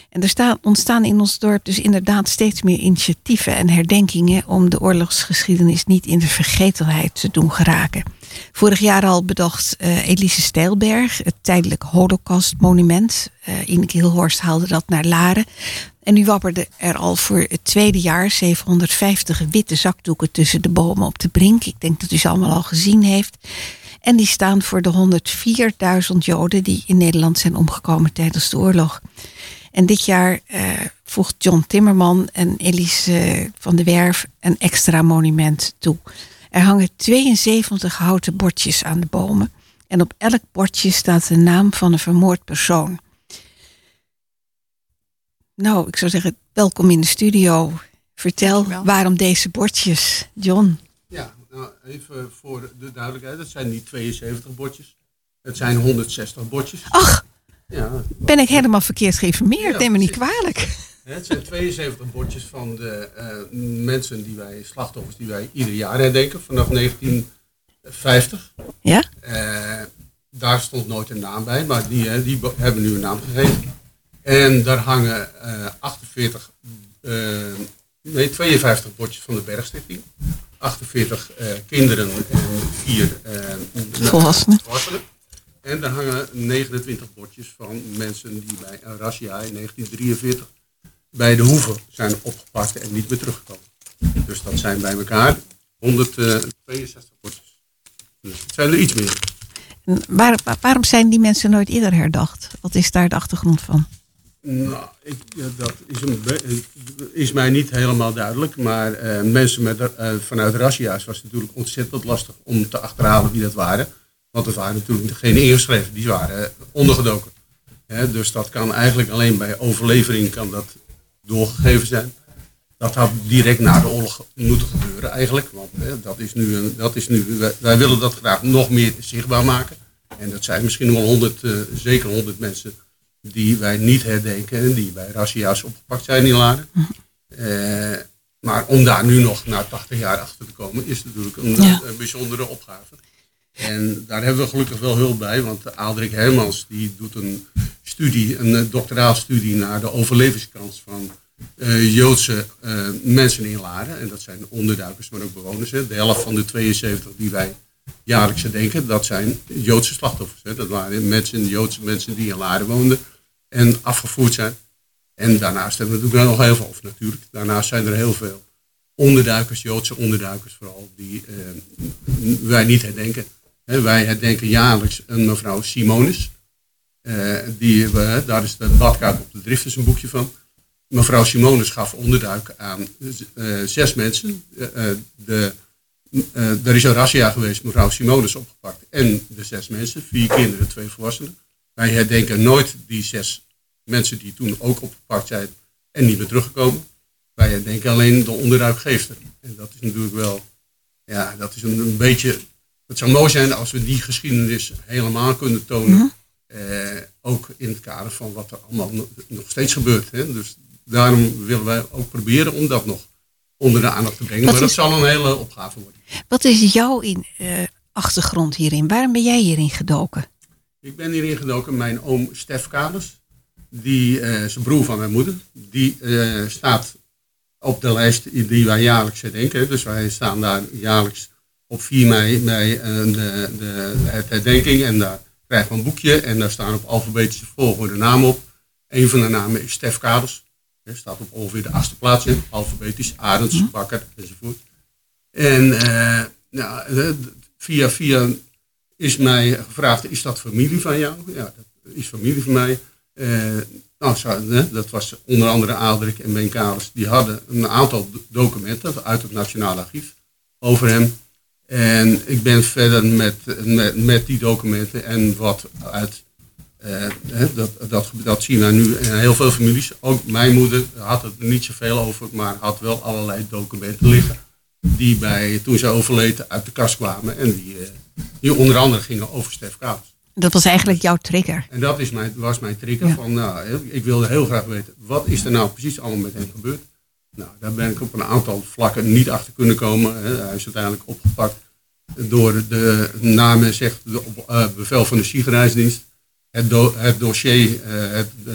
En er staan, ontstaan in ons dorp dus inderdaad steeds meer initiatieven en herdenkingen om de oorlogsgeschiedenis niet in de vergetelheid te doen geraken. Vorig jaar al bedacht eh, Elise Stijlberg het tijdelijk Holocaustmonument. Eh Ineke Hilhorst haalde dat naar Laren. En nu wapperde er al voor het tweede jaar 750 witte zakdoeken tussen de bomen op de brink. Ik denk dat u ze allemaal al gezien heeft. En die staan voor de 104.000 Joden die in Nederland zijn omgekomen tijdens de oorlog. En dit jaar eh, voegt John Timmerman en Elise van der Werf een extra monument toe. Er hangen 72 houten bordjes aan de bomen. En op elk bordje staat de naam van een vermoord persoon. Nou, ik zou zeggen, welkom in de studio. Vertel Dankjewel. waarom deze bordjes, John. Ja, nou even voor de duidelijkheid. Het zijn niet 72 bordjes. Het zijn 160 bordjes. Ach, Ja, ben ik helemaal verkeerd geïnformeerd? Ja, Neem me niet kwalijk. Het zijn 72 bordjes van de eh, mensen die wij, slachtoffers die wij ieder jaar herdenken vanaf 1950. Ja? Eh, daar stond nooit een naam bij, maar die, die hebben nu een naam gegeven. En daar hangen eh 48, eh, nee 52 bordjes van de Bergstichting. 48 eh, kinderen en 4 eh, Volwassenen. volwassenen. En daar hangen 29 bordjes van mensen die bij een razzia in 1943 bij de Hoeve zijn opgepakt en niet meer teruggekomen. Dus dat zijn bij elkaar 162 bordjes. Dus het zijn er iets meer. En Waar, waar- waarom zijn die mensen nooit eerder herdacht? Wat is daar de achtergrond van? Nou, ik, dat is, een is mij niet helemaal duidelijk. Maar eh, mensen met, eh, vanuit razzia's was het natuurlijk ontzettend lastig om te achterhalen wie dat waren. Want het waren natuurlijk geen ingeschreven, die waren ondergedoken. Hè, dus dat kan eigenlijk alleen bij overlevering kan dat doorgegeven zijn. Dat had direct na de oorlog moeten gebeuren eigenlijk. Want hè, dat is nu, een, dat is nu wij, wij willen dat graag nog meer zichtbaar maken. En dat zijn misschien wel 100, eh, zeker 100 mensen die wij niet herdenken en die bij razzia's opgepakt zijn in Laren. Eh, maar om daar nu nog na 80 jaar achter te komen, is natuurlijk een, Ja. een bijzondere opgave. En daar hebben we gelukkig wel hulp bij, want Adrik Hermans die doet een studie, een eh, doctoraalstudie naar de overlevingskans van eh, Joodse eh, mensen in Laren. En dat zijn onderduikers, maar ook bewoners. De helft van de 72 die wij jaarlijks herdenken, dat zijn Joodse slachtoffers. Hè. Dat waren mensen, Joodse mensen die in Laren woonden en afgevoerd zijn. En daarnaast hebben we natuurlijk nog heel veel, of natuurlijk, daarnaast zijn er heel veel onderduikers, Joodse onderduikers vooral, die wij niet herdenken. Wij herdenken jaarlijks een mevrouw Simonis. Eh, die, we, daar is de badkaart op de drift is een boekje van. Mevrouw Simonis gaf onderduik aan eh, zes mensen. Eh, eh, de, eh, er is een razzia geweest, mevrouw Simonis opgepakt. En de zes mensen, vier kinderen, twee volwassenen. Wij herdenken nooit die zes mensen die toen ook opgepakt zijn en niet meer teruggekomen. Wij herdenken alleen de onderduikgeefster. En dat is natuurlijk wel, ja, dat is een, een beetje. Het zou mooi zijn als we die geschiedenis helemaal kunnen tonen. eh, ook in het kader van wat er allemaal nog, steeds gebeurt. Hè. Dus daarom willen wij ook proberen om dat nog onder de aandacht te brengen. Wat maar dat is- zal een hele opgave worden. Wat is jouw in, eh, achtergrond hierin? Waarom ben jij hierin gedoken? Ik ben hierin gedoken. Mijn oom Stef Kaders, die eh, een broer van mijn moeder, die staat op de lijst die wij jaarlijks herdenken. Dus wij staan daar jaarlijks op 4 mei bij eh, de, de, het herdenking. En daar krijgen we een boekje en daar staan op alfabetische volgorde namen op. Een van de namen is Stef Kaders. Er staat op ongeveer de achtste plaats in, alfabetisch, Arends, Bakker enzovoort. En eh, nou, via via is mij gevraagd, is dat familie van jou? Ja, dat is familie van mij. Nou, dat was onder andere Aaldrik en Ben Kalers. Die hadden een aantal do- documenten uit het Nationaal Archief over hem. En ik ben verder met, met, met die documenten en wat uit. eh, dat, dat, dat zien wij nu in heel veel families. Ook mijn moeder had het er niet zoveel over, maar had wel allerlei documenten liggen. Die bij, toen ze overleed uit de kast kwamen. En die, eh, die onder andere gingen over Stef Kaas. Dat was eigenlijk jouw trigger. En dat is mijn, was mijn trigger Ja. van, nou, ik wilde heel graag weten, wat is er nou precies allemaal met hem gebeurd? Nou, daar ben ik op een aantal vlakken niet achter kunnen komen. Hij is uiteindelijk opgepakt door de namen, zegt de eh, bevel van de Ziegerijsdienst. Het, het dossier, eh, het eh,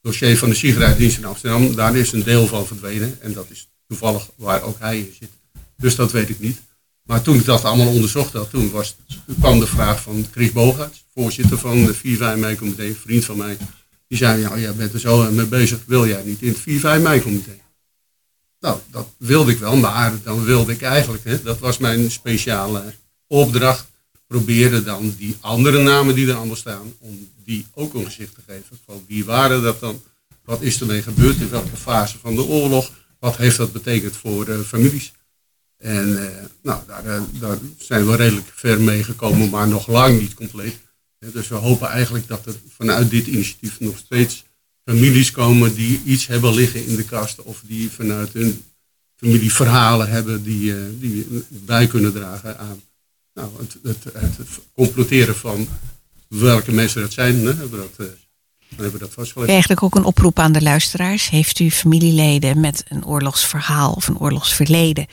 dossier van de Ziegerijsdienst in Amsterdam, daar is een deel van verdwenen. En dat is toevallig waar ook hij in zit. Dus dat weet ik niet. Maar toen ik dat allemaal onderzocht had, toen, was, kwam de vraag van Chris Bogaerts, voorzitter van de 4-5 mei-comité, vriend van mij. Die zei, ja, jij bent er zo mee bezig, wil jij niet in het 4-5 mei-comité? Nou, dat wilde ik wel, maar dan wilde ik eigenlijk, hè, dat was mijn speciale opdracht, proberen dan die andere namen die er allemaal staan, om die ook een gezicht te geven. Wie waren dat dan? Wat is ermee gebeurd? In welke fase van de oorlog? Wat heeft dat betekend voor eh, families? En eh, nou, daar, eh, daar zijn we redelijk ver mee gekomen, maar nog lang niet compleet. Dus we hopen eigenlijk dat er vanuit dit initiatief nog steeds families komen die iets hebben liggen in de kast of die vanuit hun familie verhalen hebben die, eh, die bij kunnen dragen aan nou, het, het, comploteren van welke mensen dat zijn. Hè, hebben we dat, eh, hebben we dat vastgelegd. Eigenlijk ook een oproep aan de luisteraars. Heeft u familieleden met een oorlogsverhaal of een oorlogsverleden?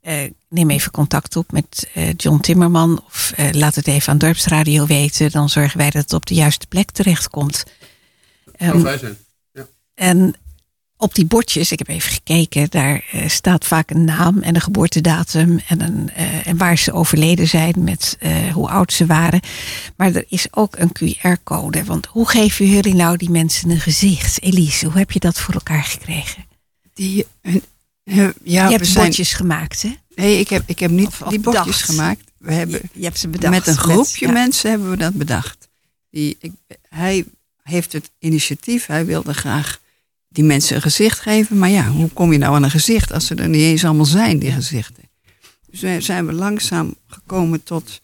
Eh, neem even contact op met John Timmerman of laat het even aan Dorpsradio weten. Dan zorgen wij dat het op de juiste plek terechtkomt. Zijn. Ja. En op die bordjes, ik heb even gekeken, daar eh, staat vaak een naam en een geboortedatum en, een, eh, en waar ze overleden zijn met eh, hoe oud ze waren. Maar er is ook een QR-code. Want hoe geven jullie nou die mensen een gezicht? Elise, hoe heb je dat voor elkaar gekregen? Die, ja, je hebt zijn, bordjes gemaakt, hè? Nee, ik heb, ik heb niet Of- of die bordjes bedacht. gemaakt. We hebben Je, je hebt ze bedacht. met een groepje ja. mensen hebben we dat bedacht. Die, ik, hij heeft het initiatief. Hij wilde graag die mensen een gezicht geven. Maar ja, hoe kom je nou aan een gezicht als ze er niet eens allemaal zijn, die gezichten? Dus zijn we langzaam gekomen tot...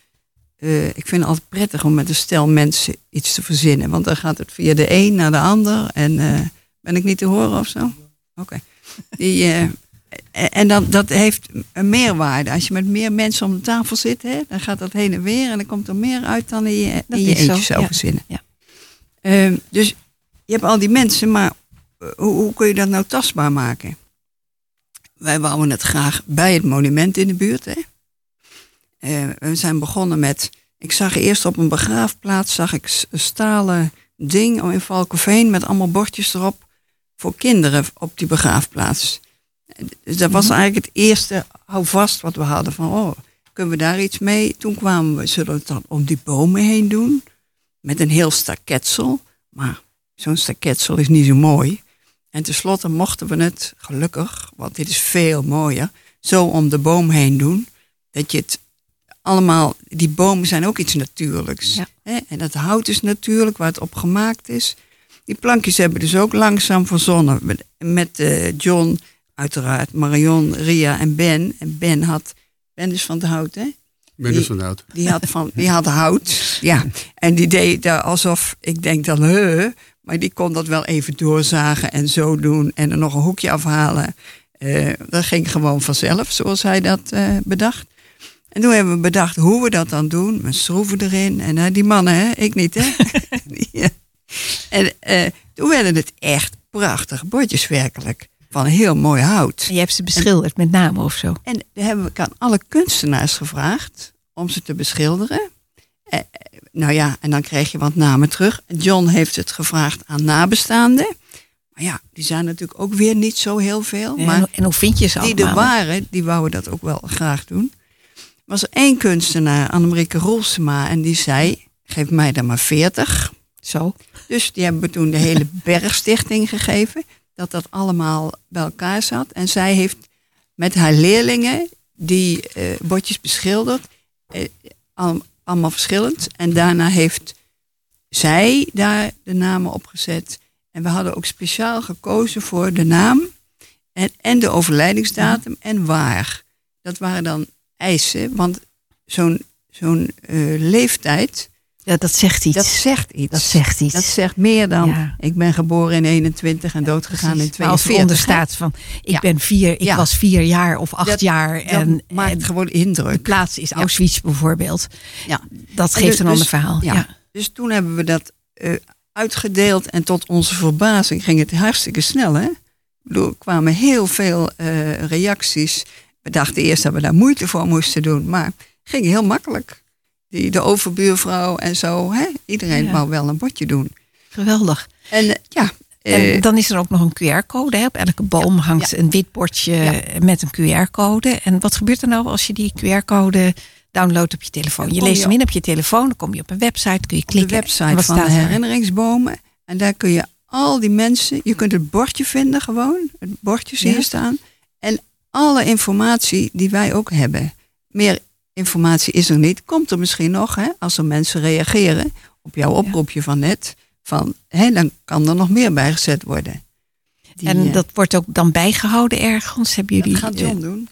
eh, ik vind het altijd prettig om met een stel mensen iets te verzinnen. Want dan gaat het via de een naar de ander. En eh, ben ik niet te horen of zo? Oké. Die, eh, en dan, dat heeft een meerwaarde. Als je met meer mensen om de tafel zit, hè, dan gaat dat heen en weer. En dan komt er meer uit dan in je, Dat in je zo, eentje zou ja. verzinnen. Ja. Ehm, dus je hebt al die mensen, maar eh, hoe, hoe kun je dat nou tastbaar maken? Wij wouden het graag bij het monument in de buurt. Hè? Eh, we zijn begonnen met... Ik zag eerst op een begraafplaats zag ik een stalen ding in Valkenveen met allemaal bordjes erop voor kinderen op die begraafplaats. Dus dat was eigenlijk het eerste houvast wat we hadden van, oh, kunnen we daar iets mee? Toen kwamen we, zullen we het dan om die bomen heen doen? Met een heel staketsel. Maar zo'n staketsel is niet zo mooi. En tenslotte mochten we het, gelukkig, want dit is veel mooier, zo om de boom heen doen. Dat je het allemaal, die bomen zijn ook iets natuurlijks. Ja. Hè? En dat hout is natuurlijk, waar het op gemaakt is. Die plankjes hebben dus ook langzaam verzonnen. Met, met eh, John, uiteraard, Marion, Ria en Ben. En Ben had, Ben is van het hout, hè? Ben Die- dus van oud. Die had, van, die had hout. Ja. En die deed daar alsof, ik denk dan, huh, maar die kon dat wel even doorzagen en zo doen. En er nog een hoekje afhalen. Eh, dat ging gewoon vanzelf, zoals hij dat eh, bedacht. En toen hebben we bedacht hoe we dat dan doen. Met schroeven erin. En eh, die mannen, hè? ik niet, hè? Ja. En toen werden het echt prachtige bordjes werkelijk. Van heel mooi hout. En je hebt ze beschilderd met namen of zo. En daar hebben we aan alle kunstenaars gevraagd om ze te beschilderen. Eh, eh, nou ja, en dan kreeg je wat namen terug. John heeft het gevraagd aan nabestaanden. Maar ja, die zijn natuurlijk ook weer niet zo heel veel. En, maar en hoe vind je ze die er allemaal? waren, die wouden dat ook wel graag doen. Er was er één kunstenaar, Annemarieke Rolsema, en die zei... geef mij dan maar 40. Zo. Dus die hebben we toen de hele bergstichting gegeven. Dat dat allemaal bij elkaar zat. En zij heeft met haar leerlingen die eh, bordjes beschilderd. eh, al- allemaal verschillend. En daarna heeft zij daar de namen op gezet. En we hadden ook speciaal gekozen voor de naam. En, en de overlijdingsdatum en waar. Dat waren dan eisen. Want zo'n zo'n eh, leeftijd, Ja, dat zegt iets. dat zegt iets. Dat zegt iets. Dat zegt meer dan Ja. ik ben geboren in 21 en doodgegaan in Precies. 42. Maar als er onder staat van, ik Ja. ben vier, ik Ja. was vier jaar of acht Dat- jaar. En, maakt en gewoon de indruk. plaats is Auschwitz bijvoorbeeld. Ja. Dat geeft dus- een ander dus- verhaal. ja. Ja. Dus toen hebben we dat eh, uitgedeeld en tot onze verbazing ging het hartstikke snel. Hè? Er kwamen heel veel eh, reacties. We dachten eerst dat we daar moeite voor moesten doen, maar het ging heel makkelijk. Die, de overbuurvrouw en zo, hè? iedereen Ja. wou wel een bordje doen. Geweldig. En eh, ja, eh, En dan is er ook nog een QR-code. Op elke boom hangt een wit bordje met een QR-code. En wat gebeurt er nou als je die QR-code downloadt op je telefoon? Je kom leest hem in op je telefoon, dan kom je op een website, kun je de klikken. En website van de er? herinneringsbomen. En daar kun je al die mensen, je kunt het bordje vinden gewoon, het bordje zie je Ja. staan. En alle informatie die wij ook hebben. Meer informatie is er niet. Komt er misschien nog, hè, als er mensen reageren op jouw oproepje van net. Van, hè, dan kan er nog meer bijgezet worden. Die, En eh, dat wordt ook dan bijgehouden ergens. Hebben jullie? dat gaat John eh, doen.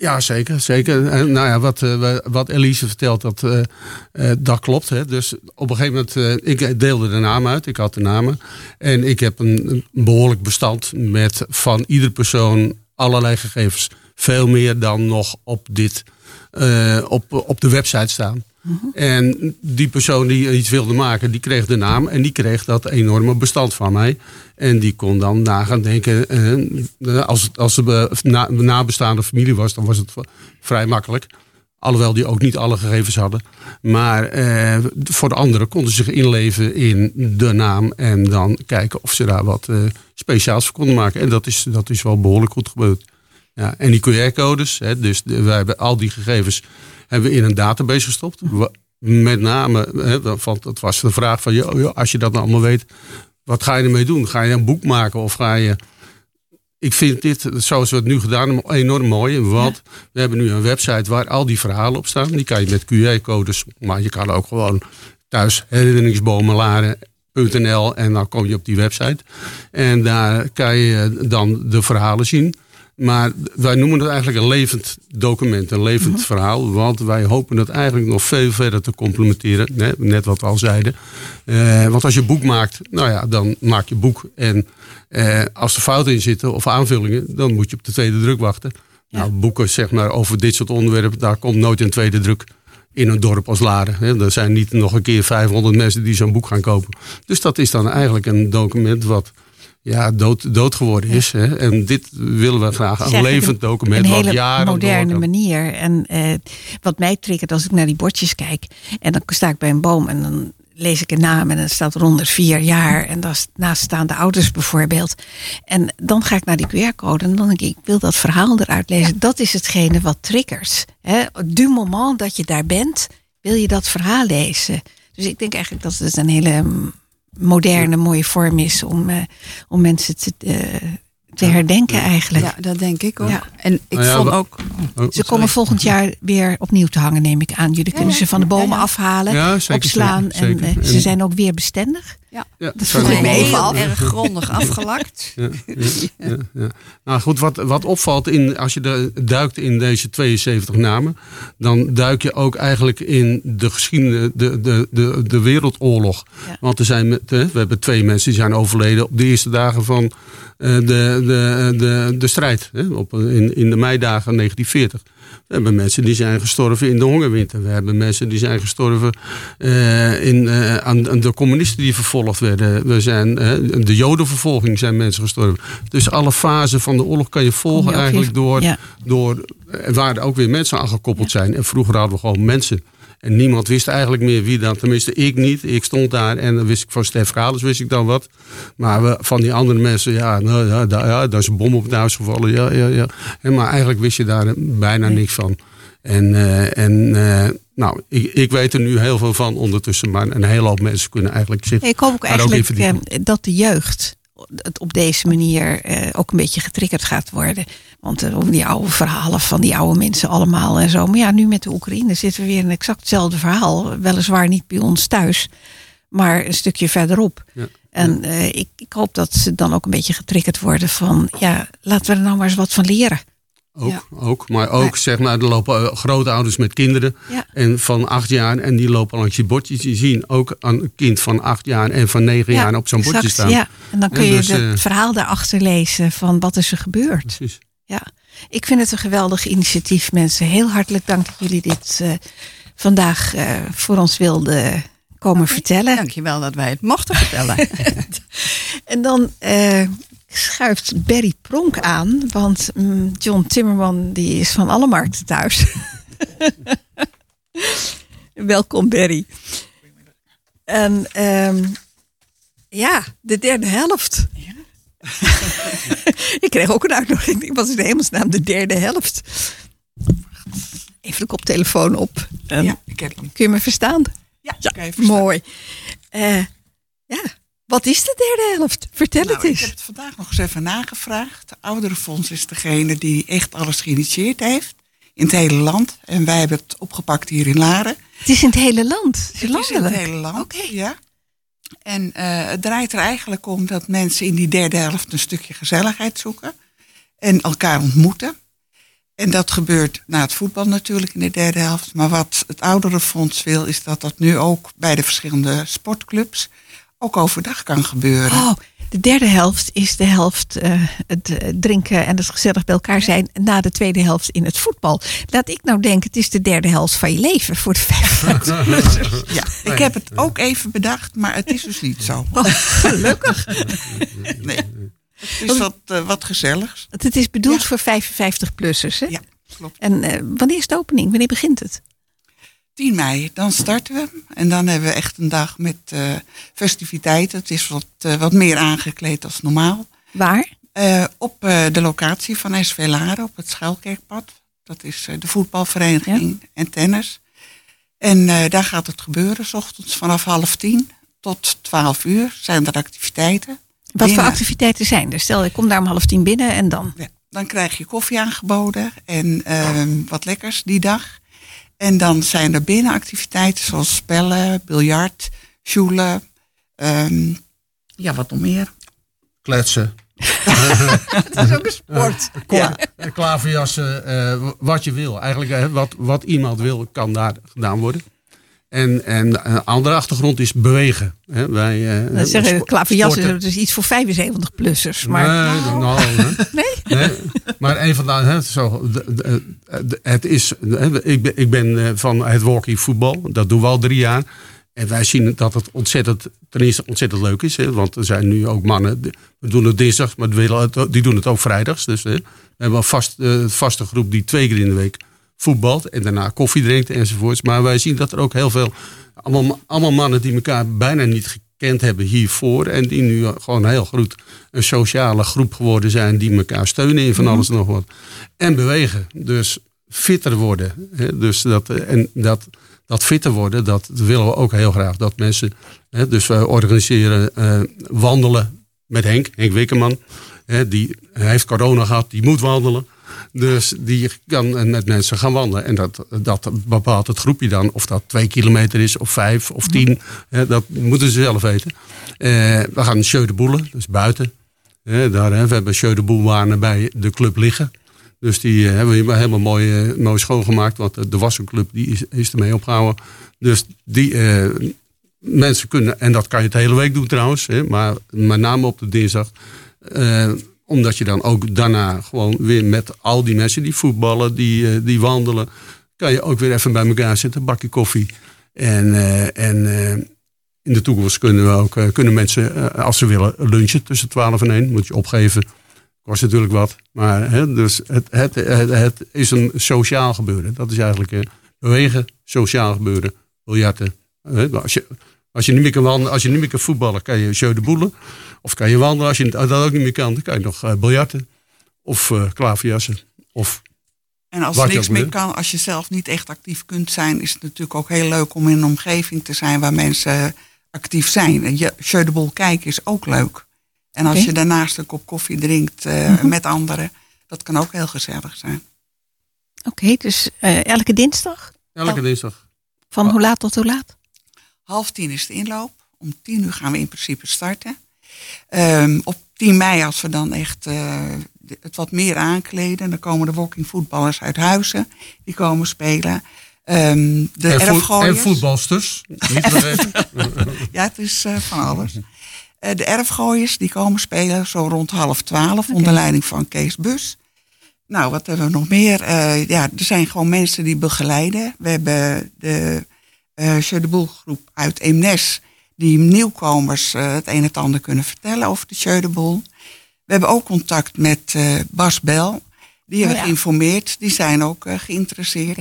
Ja, zeker. zeker. En, nou ja, wat, eh, wat Elise vertelt, dat, eh, eh, dat klopt. Hè. Dus op een gegeven moment, eh, ik deelde de naam uit. Ik had de namen. En ik heb een, een behoorlijk bestand met van ieder persoon allerlei gegevens. Veel meer dan nog op, dit, eh, op, op de website staan. En die persoon die iets wilde maken, die kreeg de naam en die kreeg dat enorme bestand van mij. En die kon dan na gaan denken, eh, als het, als het be- na, nabestaande familie was, dan was het vrij makkelijk. Alhoewel die ook niet alle gegevens hadden. Maar eh, voor de anderen konden ze zich inleven in de naam en dan kijken of ze daar wat eh, speciaals voor konden maken. En dat is, dat is wel behoorlijk goed gebeurd. Ja, en die QR-codes, dus wij hebben al die gegevens hebben we in een database gestopt. Met name, hè, want het was de vraag van, joh, joh, als je dat nou allemaal weet, wat ga je ermee doen? Ga je een boek maken of ga je... Ik vind dit, zoals we het nu gedaan hebben, enorm mooi. Want we hebben nu een website waar al die verhalen op staan. Die kan je met QR-codes, maar je kan ook gewoon thuis herinneringsbomenlaren.nl en dan kom je op die website. En daar kan je dan de verhalen zien. Maar wij noemen het eigenlijk een levend document, een levend verhaal. Want wij hopen het eigenlijk nog veel verder te complementeren. Net, net wat we al zeiden. Eh, want als je boek maakt, nou ja, dan maak je boek. En eh, als er fouten in zitten of aanvullingen, dan moet je op de tweede druk wachten. Nou, boeken zeg maar over dit soort onderwerpen, daar komt nooit een tweede druk in een dorp als Laren. hè. Er zijn niet nog een keer 500 mensen die zo'n boek gaan kopen. Dus dat is dan eigenlijk een document wat ja, dood, dood geworden is. Hè. En dit willen we graag een levend document. Een hele jaren moderne door manier. En eh, wat mij triggert als ik naar die bordjes kijk. En dan sta ik bij een boom en dan lees ik een naam en dan staat eronder vier jaar. En daarnaast staan de ouders bijvoorbeeld. En dan ga ik naar die QR-code en dan denk ik, ik wil dat verhaal eruit lezen. Dat is hetgene wat triggers. Hè? Du moment dat je daar bent, wil je dat verhaal lezen. Dus ik denk eigenlijk dat het een hele mm, moderne, mooie vorm is om, eh, om mensen te, eh, te herdenken eigenlijk. Ja, dat denk ik ook. Ja. En ik Nou ja, vond ook, Oh, Ze komen volgend jaar weer opnieuw te hangen, neem ik aan. Jullie kunnen ze van de bomen afhalen, Ja, zeker, opslaan. zeker, zeker. En, eh, ze En- zijn ook weer bestendig. Ja, Dat vroeg ik me even heel af. erg grondig afgelakt. Ja, ja. Nou goed, wat, wat opvalt in, als je de, duikt in deze 72 namen, dan duik je ook eigenlijk in de geschiedenis, de, de, de, de wereldoorlog. Want er zijn, we hebben twee mensen die zijn overleden op de eerste dagen van eh, de, de, de, de strijd, hè, op, in, in de meidagen 1940. We hebben mensen die zijn gestorven in de hongerwinter. We hebben mensen die zijn gestorven eh, in, eh, aan, aan de communisten die vervolgd werden. We zijn, eh, de jodenvervolging zijn mensen gestorven. Dus alle fasen van de oorlog kan je volgen je eigenlijk door, ja. door waar er ook weer mensen aan gekoppeld zijn. En vroeger hadden we gewoon mensen. En niemand wist eigenlijk meer wie dan. Tenminste, ik niet. Ik stond daar en dan wist ik van Stef Gales wist ik dan wat. Maar we, van die andere mensen, ja, nou, ja, daar, ja, daar is een bom op het huis gevallen. Ja, ja, ja. En, maar eigenlijk wist je daar bijna niks van. En, eh, en eh, nou, ik, ik weet er nu heel veel van ondertussen, maar een hele hoop mensen kunnen eigenlijk zitten. Ik hoop ook eigenlijk eh, dat de jeugd het op deze manier ook een beetje getriggerd gaat worden. Want eh, om die oude verhalen van die oude mensen allemaal en zo. Maar ja, nu met de Oekraïne zitten we weer in exact hetzelfde verhaal. Weliswaar niet bij ons thuis, maar een stukje verderop. Ja. En eh, ik, ik hoop dat ze dan ook een beetje getriggerd worden van... ja, laten we er nou maar eens wat van leren. Ook, Ja. ook. Maar ook, zeg maar, er lopen eh, grootouders met kinderen Ja. en van acht jaar en die lopen langs je bordjes. Die zien ook een kind van acht jaar en van negen jaar op zo'n bordje staan. Ja, en dan kun En je dus, het eh, verhaal daarachter lezen van wat is er gebeurd. Precies. Ja, ik vind het een geweldig initiatief, mensen. Heel hartelijk dank dat jullie dit eh, vandaag eh, voor ons wilden komen vertellen. Dankjewel dat wij het mochten vertellen. En dan eh, schuift Berry Pronk aan, want mm, John Timmerman die is van alle markten thuis. Welkom Berry. En ehm, ja, de derde helft. ik kreeg ook een uitnodiging. Ik was in de hemelsnaam de derde helft. Even de koptelefoon op. En Ja, ik heb hem. Kun je me verstaan? Ja, Ja, kan je verstaan. mooi. Eh, ja, wat is de derde helft? Vertel Nou, het ik eens. heb het vandaag nog eens even nagevraagd. De Ouderenfonds is degene die echt alles geïnitieerd heeft. In het hele land. En wij hebben het opgepakt hier in Laren. Het is in het hele land. Het is in het hele land. Oké. Ja. En eh, het draait er eigenlijk om dat mensen in die derde helft een stukje gezelligheid zoeken. En elkaar ontmoeten. En dat gebeurt na het voetbal natuurlijk in de derde helft. Maar wat het Ouderenfonds wil, is dat dat nu ook bij de verschillende sportclubs ook overdag kan gebeuren. Oh, de derde helft is de helft eh, het eh, drinken en het gezellig bij elkaar zijn na de tweede helft in het voetbal. Laat ik nou denken, het is de derde helft van je leven voor de 55 Ja, ik heb het ook even bedacht, maar het is dus niet zo. Oh, gelukkig. Nee. Het is wat, eh, wat gezelligs. Het is bedoeld Ja. voor 55-plussers. Hè? Ja, klopt. En eh, wanneer is de opening? Wanneer begint het? 10 mei, dan starten we. En dan hebben we echt een dag met eh, festiviteiten. Het is wat, eh, wat meer aangekleed als normaal. Waar? Eh, op de locatie van SV Laren, op het Schuilkerkpad. Dat is de voetbalvereniging en tennis. En daar gaat het gebeuren, s ochtends vanaf half tien tot twaalf uur zijn er activiteiten. Wat voor activiteiten zijn er? Stel, ik kom daar om half tien binnen en dan? Ja, dan krijg je koffie aangeboden en ehm, wat lekkers die dag. En dan zijn er binnenactiviteiten zoals spellen, biljart, sjoelen. ehm, ja, wat nog meer? Kletsen. Het is ook een sport. Ja. Klaverjassen, eh, wat je wil. Eigenlijk eh, wat, wat iemand wil, kan daar gedaan worden. En, en een andere achtergrond is bewegen. Hè, wij, eh, Dan zeggen klaverjassen, dat is iets voor 75-plussers. Maar Nee, nou, hè. nee? Maar een van de, hè, zo, het is, hè, ik ben, ik ben eh, van het walkie voetbal, dat doen we al drie jaar. En wij zien dat het ontzettend, ten eerste ontzettend leuk is. Hè, want er zijn nu ook mannen, we doen het dinsdag, maar die doen het ook vrijdags. Dus hè, we hebben een vast, eh, vaste groep die twee keer in de week voetbalt. En daarna koffie drinkt enzovoorts. Maar wij zien dat er ook heel veel, allemaal, allemaal mannen die elkaar bijna niet gekend hebben hiervoor. En die nu gewoon heel goed een sociale groep geworden zijn. Die elkaar steunen in van alles en nog wat. En bewegen. Dus fitter worden. Hè, Dus dat, eh, en dat, dat fitter worden, dat willen we ook heel graag. Dat mensen, hè, dus we organiseren eh, wandelen met Henk, Henk Wikkerman. Hè, die hij heeft corona gehad, die moet wandelen. Dus die kan met mensen gaan wandelen. En dat, dat bepaalt het groepje dan. Of dat twee kilometer is, of vijf, of tien. Hè, dat moeten ze zelf weten. Eh, we gaan Sjeu de Boelen, dus buiten. Daar, hè, we hebben Sjeu de bij de club liggen. Dus die eh, hebben we helemaal mooi, eh, mooi schoongemaakt. Want de, de wassenclub die is, is ermee opgehouden. Dus die eh, mensen kunnen, en dat kan je het hele week doen trouwens. Hè, maar met name op de dinsdag. eh, omdat je dan ook daarna gewoon weer met al die mensen die voetballen, die, eh, die wandelen. Kan je ook weer even bij elkaar zitten, een bakje koffie. En, eh, en eh, in de toekomst kunnen, we ook, kunnen mensen, als ze willen, lunchen tussen 12 en 1. Moet je opgeven. Kost natuurlijk wat. Maar hè, dus het, het, het, is een sociaal gebeuren. Dat is eigenlijk bewegen, sociaal gebeuren, biljarten. Hè, als, je, als, je niet meer kan wandelen, als je niet meer kan voetballen, kan je jeu de boelen. Of kan je wandelen. Als je dat ook niet meer kan, dan kan je nog eh, biljarten. Of eh klaverjassen. Of En als er niks meer kan, als je zelf niet echt actief kunt zijn, is het natuurlijk ook heel leuk om in een omgeving te zijn waar mensen actief zijn. En je Jeu de Boel kijken is ook leuk. En als je daarnaast een kop koffie drinkt eh, met anderen, dat kan ook heel gezellig zijn. Oké, dus eh, elke dinsdag? Elke dinsdag. Van hoe laat tot hoe laat? Half tien is de inloop. Om tien uur gaan we in principe starten. Ehm, op 10 mei, als we dan echt eh, het wat meer aankleden, dan komen de walking voetballers uit Huizen. Die komen spelen. Ehm, de en, erfgooiers. en voetbalsters. Ja, het is eh, van alles. Eh, de erfgooiers die komen spelen zo rond half twaalf onder leiding van Kees Bus. Nou, wat hebben we nog meer? Eh, ja, er zijn gewoon mensen die begeleiden. We hebben de eh Jeu de Boel groep uit Eemnes die nieuwkomers eh, het een en het ander kunnen vertellen over de Jeu de Boel. We hebben ook contact met eh, Bas Bel. Die hebben Oh ja. geïnformeerd. Die zijn ook eh, geïnteresseerd.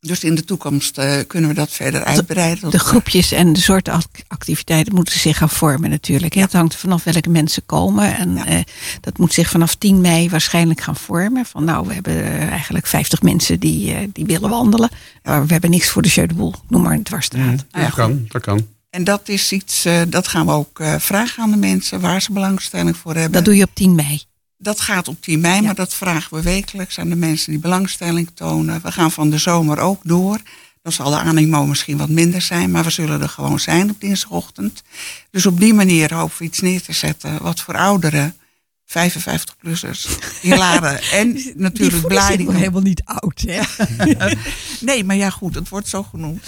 Dus in de toekomst eh, kunnen we dat verder uitbreiden. De groepjes en de soorten ac- activiteiten moeten zich gaan vormen natuurlijk. hè. Het hangt er vanaf welke mensen komen. En Ja. eh, dat moet zich vanaf 10 mei waarschijnlijk gaan vormen. Van nou, we hebben eigenlijk 50 mensen die, eh, die willen wandelen. Maar we hebben niks voor de Jeu de Boel. Noem maar een dwarsstraat. Nou ja, dat kan, dat kan. En dat is iets, eh, dat gaan we ook eh, vragen aan de mensen waar ze belangstelling voor hebben. Dat doe je op 10 mei. Dat gaat op 10 mei, maar dat vragen we wekelijks aan de mensen die belangstelling tonen. We gaan van de zomer ook door. Dan zal de animo misschien wat minder zijn, maar we zullen er gewoon zijn op dinsdagochtend. Dus op die manier hopen we iets neer te zetten wat voor ouderen, 55-plussers, in Laren en natuurlijk Bladingen. helemaal niet oud. Hè? Nee, maar ja goed, het wordt zo genoemd.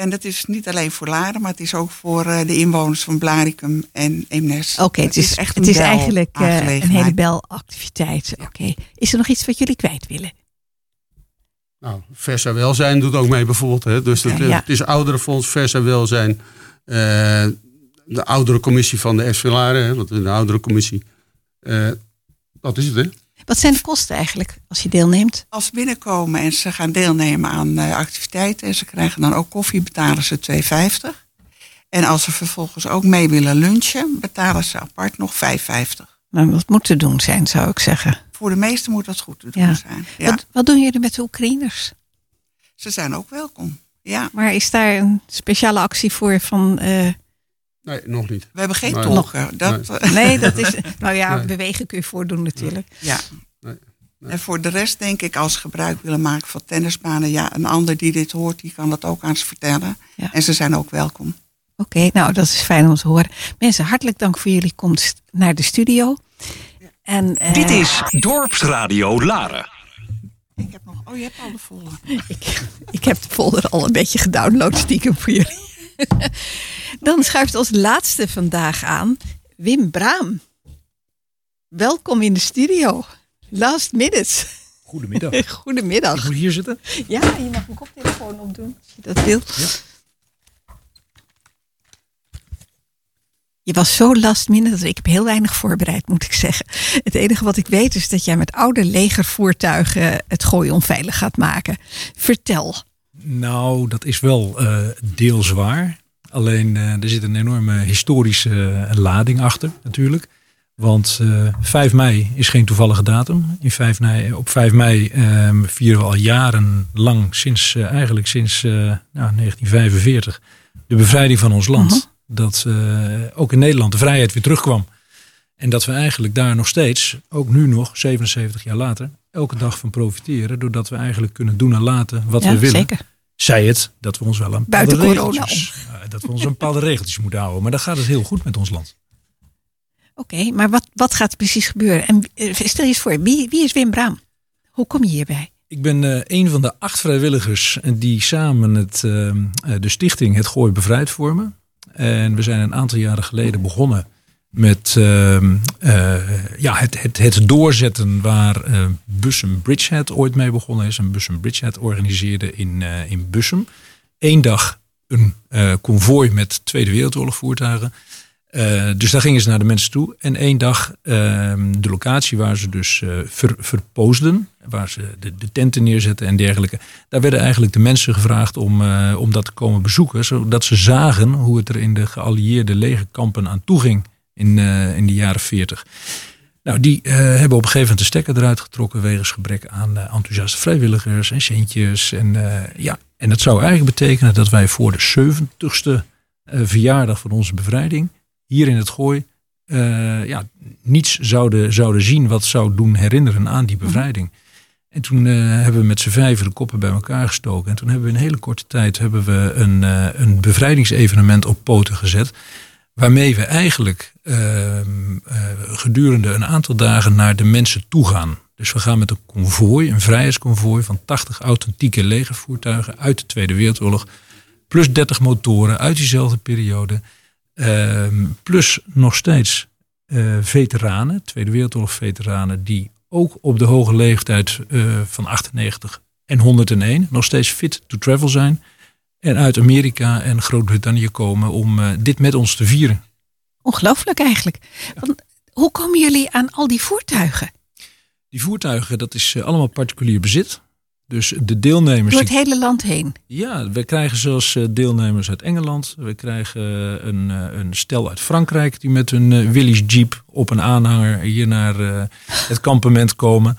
En dat is niet alleen voor Laren, maar het is ook voor eh, de inwoners van Blaricum en Eemnes. Oké, het is, echt het is eigenlijk eh, een hele belactiviteit. Oké. Is er nog iets wat jullie kwijt willen? Nou, Versa Welzijn doet ook mee bijvoorbeeld. Hè. Dus Ja, ja. het is Ouderenfonds, Versa Welzijn. eh, de oudere commissie van de SV Laren. Hè, want de oudere commissie. eh, dat is het hè. Wat zijn de kosten eigenlijk als je deelneemt? Als ze binnenkomen en ze gaan deelnemen aan eh, activiteiten en ze krijgen dan ook koffie, betalen ze 2,50. En als ze vervolgens ook mee willen lunchen, betalen ze apart nog 5,50. Nou, wat moet te doen zijn, zou ik zeggen. Voor de meesten moet dat goed te doen Ja. zijn. Ja, Wat, wat doen jullie met de Oekraïners? ze zijn ook welkom. Ja, Maar is daar een speciale actie voor van... eh, Nee, nog niet. we hebben geen Nee. tolken. Dat, eh, nee, dat is... Nou ja, Nee. bewegen kun je voordoen natuurlijk. Ja. Nee, nee. En voor de rest denk ik, als ze gebruik willen maken van tennisbanen, ja, een ander die dit hoort, die kan dat ook aan ze vertellen. Ja. En ze zijn ook welkom. Oké, nou dat is fijn om te horen. Mensen, hartelijk dank voor jullie komst naar de studio. En, eh, Dit is Dorpsradio Laren. Ik heb nog, oh, je hebt al de volle. Ik, ik heb de folder al een beetje gedownload stiekem voor jullie. Dan schuift als laatste vandaag aan Wim Braam. Welkom in de studio. Last minute. Goedemiddag. Goedemiddag. Ik moet hier zitten. Ja, je mag een koptelefoon opdoen als je dat wil. Je was zo last minute dat ik heb heel weinig voorbereid, moet ik zeggen. Het enige wat ik weet is dat jij met oude legervoertuigen het gooien onveilig gaat maken. Vertel. Nou, dat is wel eh deels waar. Alleen eh, er zit een enorme historische eh, lading achter natuurlijk. Want eh 5 mei is geen toevallige datum. In 5 mei, op 5 mei eh, vieren we al jarenlang, sinds, eigenlijk sinds nou, 1945, de bevrijding van ons land. Mhm. Dat ook in Nederland de vrijheid weer terugkwam. En dat we eigenlijk daar nog steeds, ook nu nog, 77 jaar later, elke dag van profiteren. Doordat we eigenlijk kunnen doen en laten wat Ja, we willen. zeker. Zij het dat we ons wel een bepaalde regeltjes, eh, dat we ons een bepaalde regeltjes moeten houden. Maar dan gaat het heel goed met ons land. Oké, maar wat, wat gaat er precies gebeuren? En eh, stel je eens voor, wie, wie is Wim Braam? Hoe kom je hierbij? Ik ben eh, een van de acht vrijwilligers die samen het, eh, eh, de stichting Het Gooi Bevrijd vormen. En we zijn een aantal jaren geleden begonnen met ehm, eh, ja, het, het, het doorzetten waar eh Bussum Bridgehead ooit mee begonnen is. En Bussum Bridgehead organiseerde in, eh, in Bussum één dag een konvooi met Tweede Wereldoorlog voertuigen. Dus daar gingen ze naar de mensen toe. En één dag ehm, de locatie waar ze dus ver, verpoosden, waar ze de, de tenten neerzetten en dergelijke. Daar werden eigenlijk de mensen gevraagd om, om dat te komen bezoeken. Zodat ze zagen hoe het er in de geallieerde legerkampen aan toe ging in, eh, in de jaren 40. Nou, die eh, hebben op een gegeven moment de stekker eruit getrokken wegens gebrek aan eh, enthousiaste vrijwilligers en centjes. En, ja, en dat zou eigenlijk betekenen dat wij voor de 70ste eh, verjaardag van onze bevrijding hier in het Gooi ja, niets zouden, zouden zien wat zou doen herinneren aan die bevrijding. En toen hebben we met z'n vijven de koppen bij elkaar gestoken. En toen hebben we in hele korte tijd hebben we een, een bevrijdingsevenement op poten gezet. Waarmee we eigenlijk gedurende een aantal dagen naar de mensen toe gaan. Dus we gaan met een konvooi, een vrijheidskonvooi van 80 authentieke legervoertuigen uit de Tweede Wereldoorlog. Plus 30 motoren uit diezelfde periode. Ehm, plus nog steeds eh, veteranen, Tweede Wereldoorlog veteranen, die ook op de hoge leeftijd eh, van 98 en 101 nog steeds fit to travel zijn. En uit Amerika en Groot-Brittannië komen om eh, dit met ons te vieren. Ongelooflijk eigenlijk. Want hoe komen jullie aan al die voertuigen? Die voertuigen, dat is eh, allemaal particulier bezit. Dus de deelnemers. Door het hele land heen. Ja, we krijgen zelfs eh, deelnemers uit Engeland. We krijgen eh, een, een stel uit Frankrijk die met hun Willys Jeep op een aanhanger hier naar het kampement komen.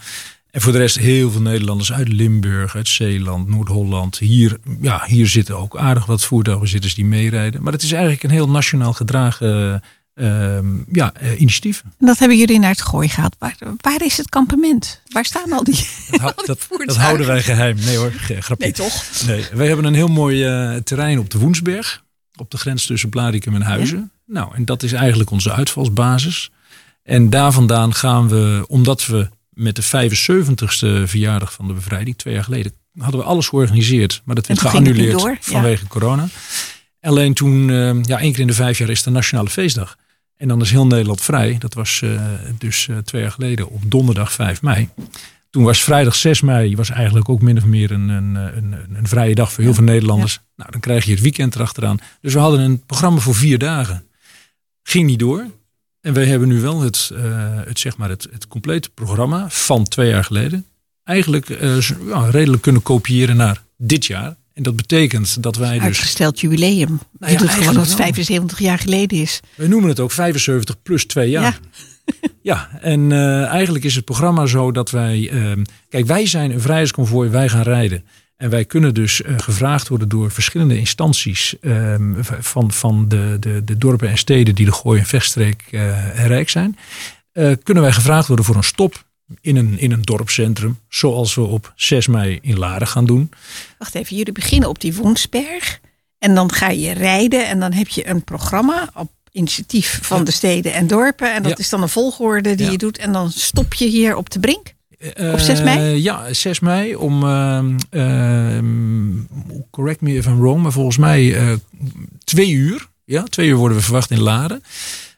En voor de rest heel veel Nederlanders uit Limburg, uit Zeeland, Noord-Holland. Hier, ja, hier zitten ook aardig wat voertuigbezitters die meerijden. Maar het is eigenlijk een heel nationaal gedragen eh, ehm, ja, eh, initiatief. En dat hebben jullie naar het gooi gehad. Waar, waar is het kampement? Waar staan al die, Dat, hou- dat, dat houden wij geheim. Nee hoor, grapje. Nee, toch? Nee, wij hebben een heel mooi eh, terrein op de Woensberg. Op de grens tussen Blaricum en Huizen. Nou, en dat is eigenlijk onze uitvalsbasis. En daar vandaan gaan we, omdat we met de 75ste verjaardag van de bevrijding, twee jaar geleden, hadden we alles georganiseerd. Maar dat werd geannuleerd door, ja. vanwege corona. Alleen toen, eh, ja, één keer in de vijf jaar is de nationale feestdag. En dan is heel Nederland vrij. Dat was eh, dus eh, twee jaar geleden op donderdag 5 mei. Toen was vrijdag 6 mei was eigenlijk ook min of meer een, een, een, een, een vrije dag voor heel veel Nederlanders. Nou, dan krijg je het weekend erachteraan. Dus we hadden een programma voor vier dagen. Ging niet door. En wij hebben nu wel het, eh, het, zeg maar het, het complete programma van twee jaar geleden. Eigenlijk eh, ja, redelijk kunnen kopiëren naar dit jaar. En dat betekent dat wij dus... Uitgesteld jubileum. ja, je doet gewoon wel. 75 jaar geleden is. We noemen het ook 75 plus 2 jaar. Ja. Ja, en eh, eigenlijk is het programma zo dat wij. ehm, kijk, wij zijn een vrijheidsconvooi, wij gaan rijden. En wij kunnen dus eh, gevraagd worden door verschillende instanties ehm, van, van de, de, de dorpen en steden die de Gooi en Vechtstreek eh, rijk zijn. eh, kunnen wij gevraagd worden voor een stop in een, in een dorpscentrum. Zoals we op 6 mei in Laren gaan doen. Wacht even, jullie beginnen op die Woensberg. En dan ga je rijden en dan heb je een programma op initiatief van de steden en dorpen. En dat Ja. is dan een volgorde die Ja. je doet. En dan stop je hier op de brink. Op 6 mei? Eh, ja, 6 mei om, ehm, ehm, correct me if I'm wrong, maar volgens mij eh, twee uur. Ja, twee uur worden we verwacht in Laren.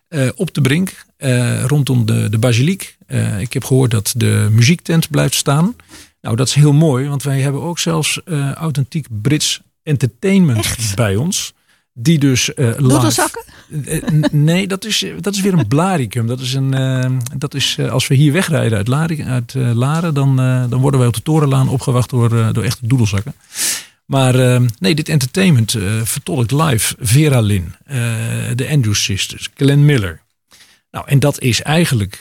Eh, op de brink, rondom de, de basiliek. Ik heb gehoord dat de muziektent blijft staan. Nou, dat is heel mooi, want wij hebben ook zelfs authentiek Brits entertainment bij ons. Die dus live... Doedelzakken? Eh, nee, dat is, dat is weer een blaricum. Dat is een, eh, dat is, eh, als we hier wegrijden uit, Lari, uit Laren, dan, dan worden wij op de Torenlaan opgewacht door, door echte doedelzakken. Maar nee, dit entertainment vertolkt live Vera Lynn, de Andrews Sisters, Glenn Miller. Nou, en dat is eigenlijk,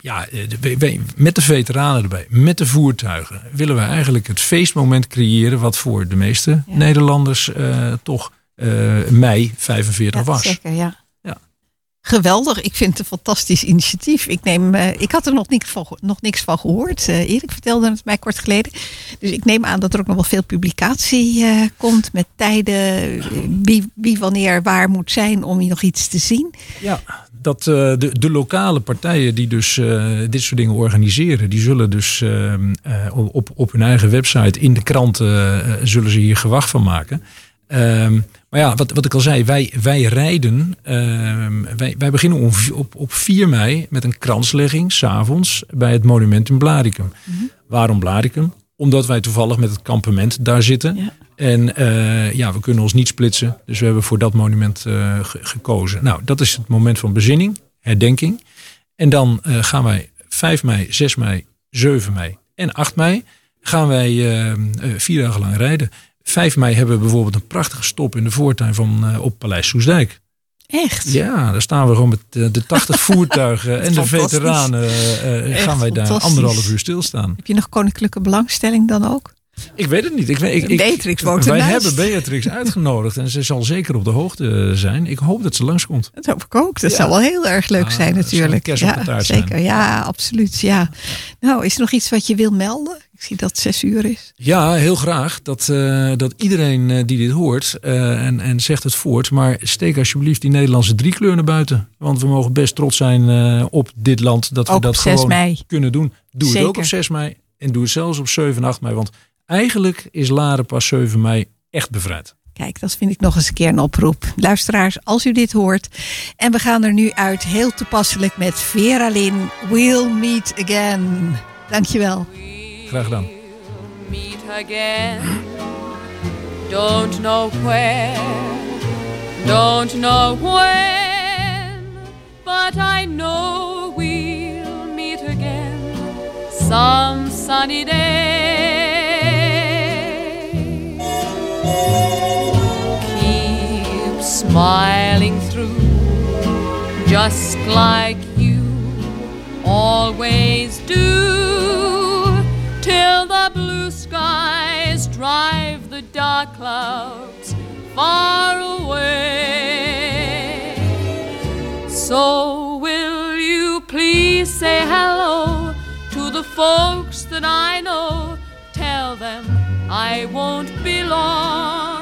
ja, de- met de veteranen erbij, met de voertuigen, willen we eigenlijk het feestmoment creëren wat voor de meeste Nederlanders toch eh, mei 45 was. Zeker, ja. Ja. Geweldig, ik vind het een fantastisch initiatief. Ik, neem, eh, ik had er nog niks van, nog niks van gehoord. Eh Erik vertelde het mij kort geleden. Dus ik neem aan dat er ook nog wel veel publicatie komt met tijden, wie, wie wanneer waar moet zijn om hier nog iets te zien. Ja, dat de, de lokale partijen die dus dit soort dingen organiseren, die zullen dus eh, eh, op, op hun eigen website in de kranten zullen ze hier gewacht van maken. Ehm, maar ja, wat, wat ik al zei, wij, wij rijden, ehm, wij, wij beginnen om, op, op 4 mei met een kranslegging s'avonds bij het monument in Blaricum. Waarom Blaricum? Omdat wij toevallig met het kampement daar zitten. En eh, ja, we kunnen ons niet splitsen. Dus we hebben voor dat monument eh, ge- gekozen. Nou, dat is het moment van bezinning, herdenking. En dan eh, gaan wij 5 mei, 6 mei, 7 mei en 8 mei gaan wij eh, eh, vier dagen lang rijden. 5 mei hebben we bijvoorbeeld een prachtige stop in de voortuin van, eh, op Paleis Soesdijk. Echt? Ja, daar staan we gewoon met eh, de 80 voertuigen en de veteranen. eh, gaan wij daar anderhalf uur stilstaan. Heb je nog koninklijke belangstelling dan ook? Ik weet het niet. Ik, weet- ik, ik, Beatrix wij hebben Beatrix uitgenodigd en ze zal zeker op de hoogte zijn. Ik hoop dat ze langskomt. Dat hoop ik ook. Dat Ja. zou wel heel erg leuk Ah, zijn natuurlijk. ja, taart zijn. zeker. Ja, absoluut. Ja. Nou, is er nog iets wat je wil melden? Ik zie dat het zes uur is. Ja, heel graag. Dat, eh, dat iedereen eh, die dit hoort eh, en, en zegt het voort. Maar steek alsjeblieft die Nederlandse driekleur naar buiten. Want we mogen best trots zijn eh, op dit land dat we Ook dat op 6 gewoon mei. kunnen doen. Doe het ook Zeker. op 6 mei. En doe het zelfs op 7 en 8 mei. Want eigenlijk is Laren pas 7 mei echt bevrijd. Kijk, dat vind ik nog eens een keer een oproep. Luisteraars, als u dit hoort. En we gaan er nu uit heel toepasselijk met Vera Lynn. We'll meet again. Dankjewel. Graag gedaan. meet again. Don't know where, don't know when, but I know we'll meet again some sunny day. Keep smiling through, just like you always do, till the blue skies drive the dark clouds far away. So, will you please say hello to the folks that I know? Tell them I won't be long.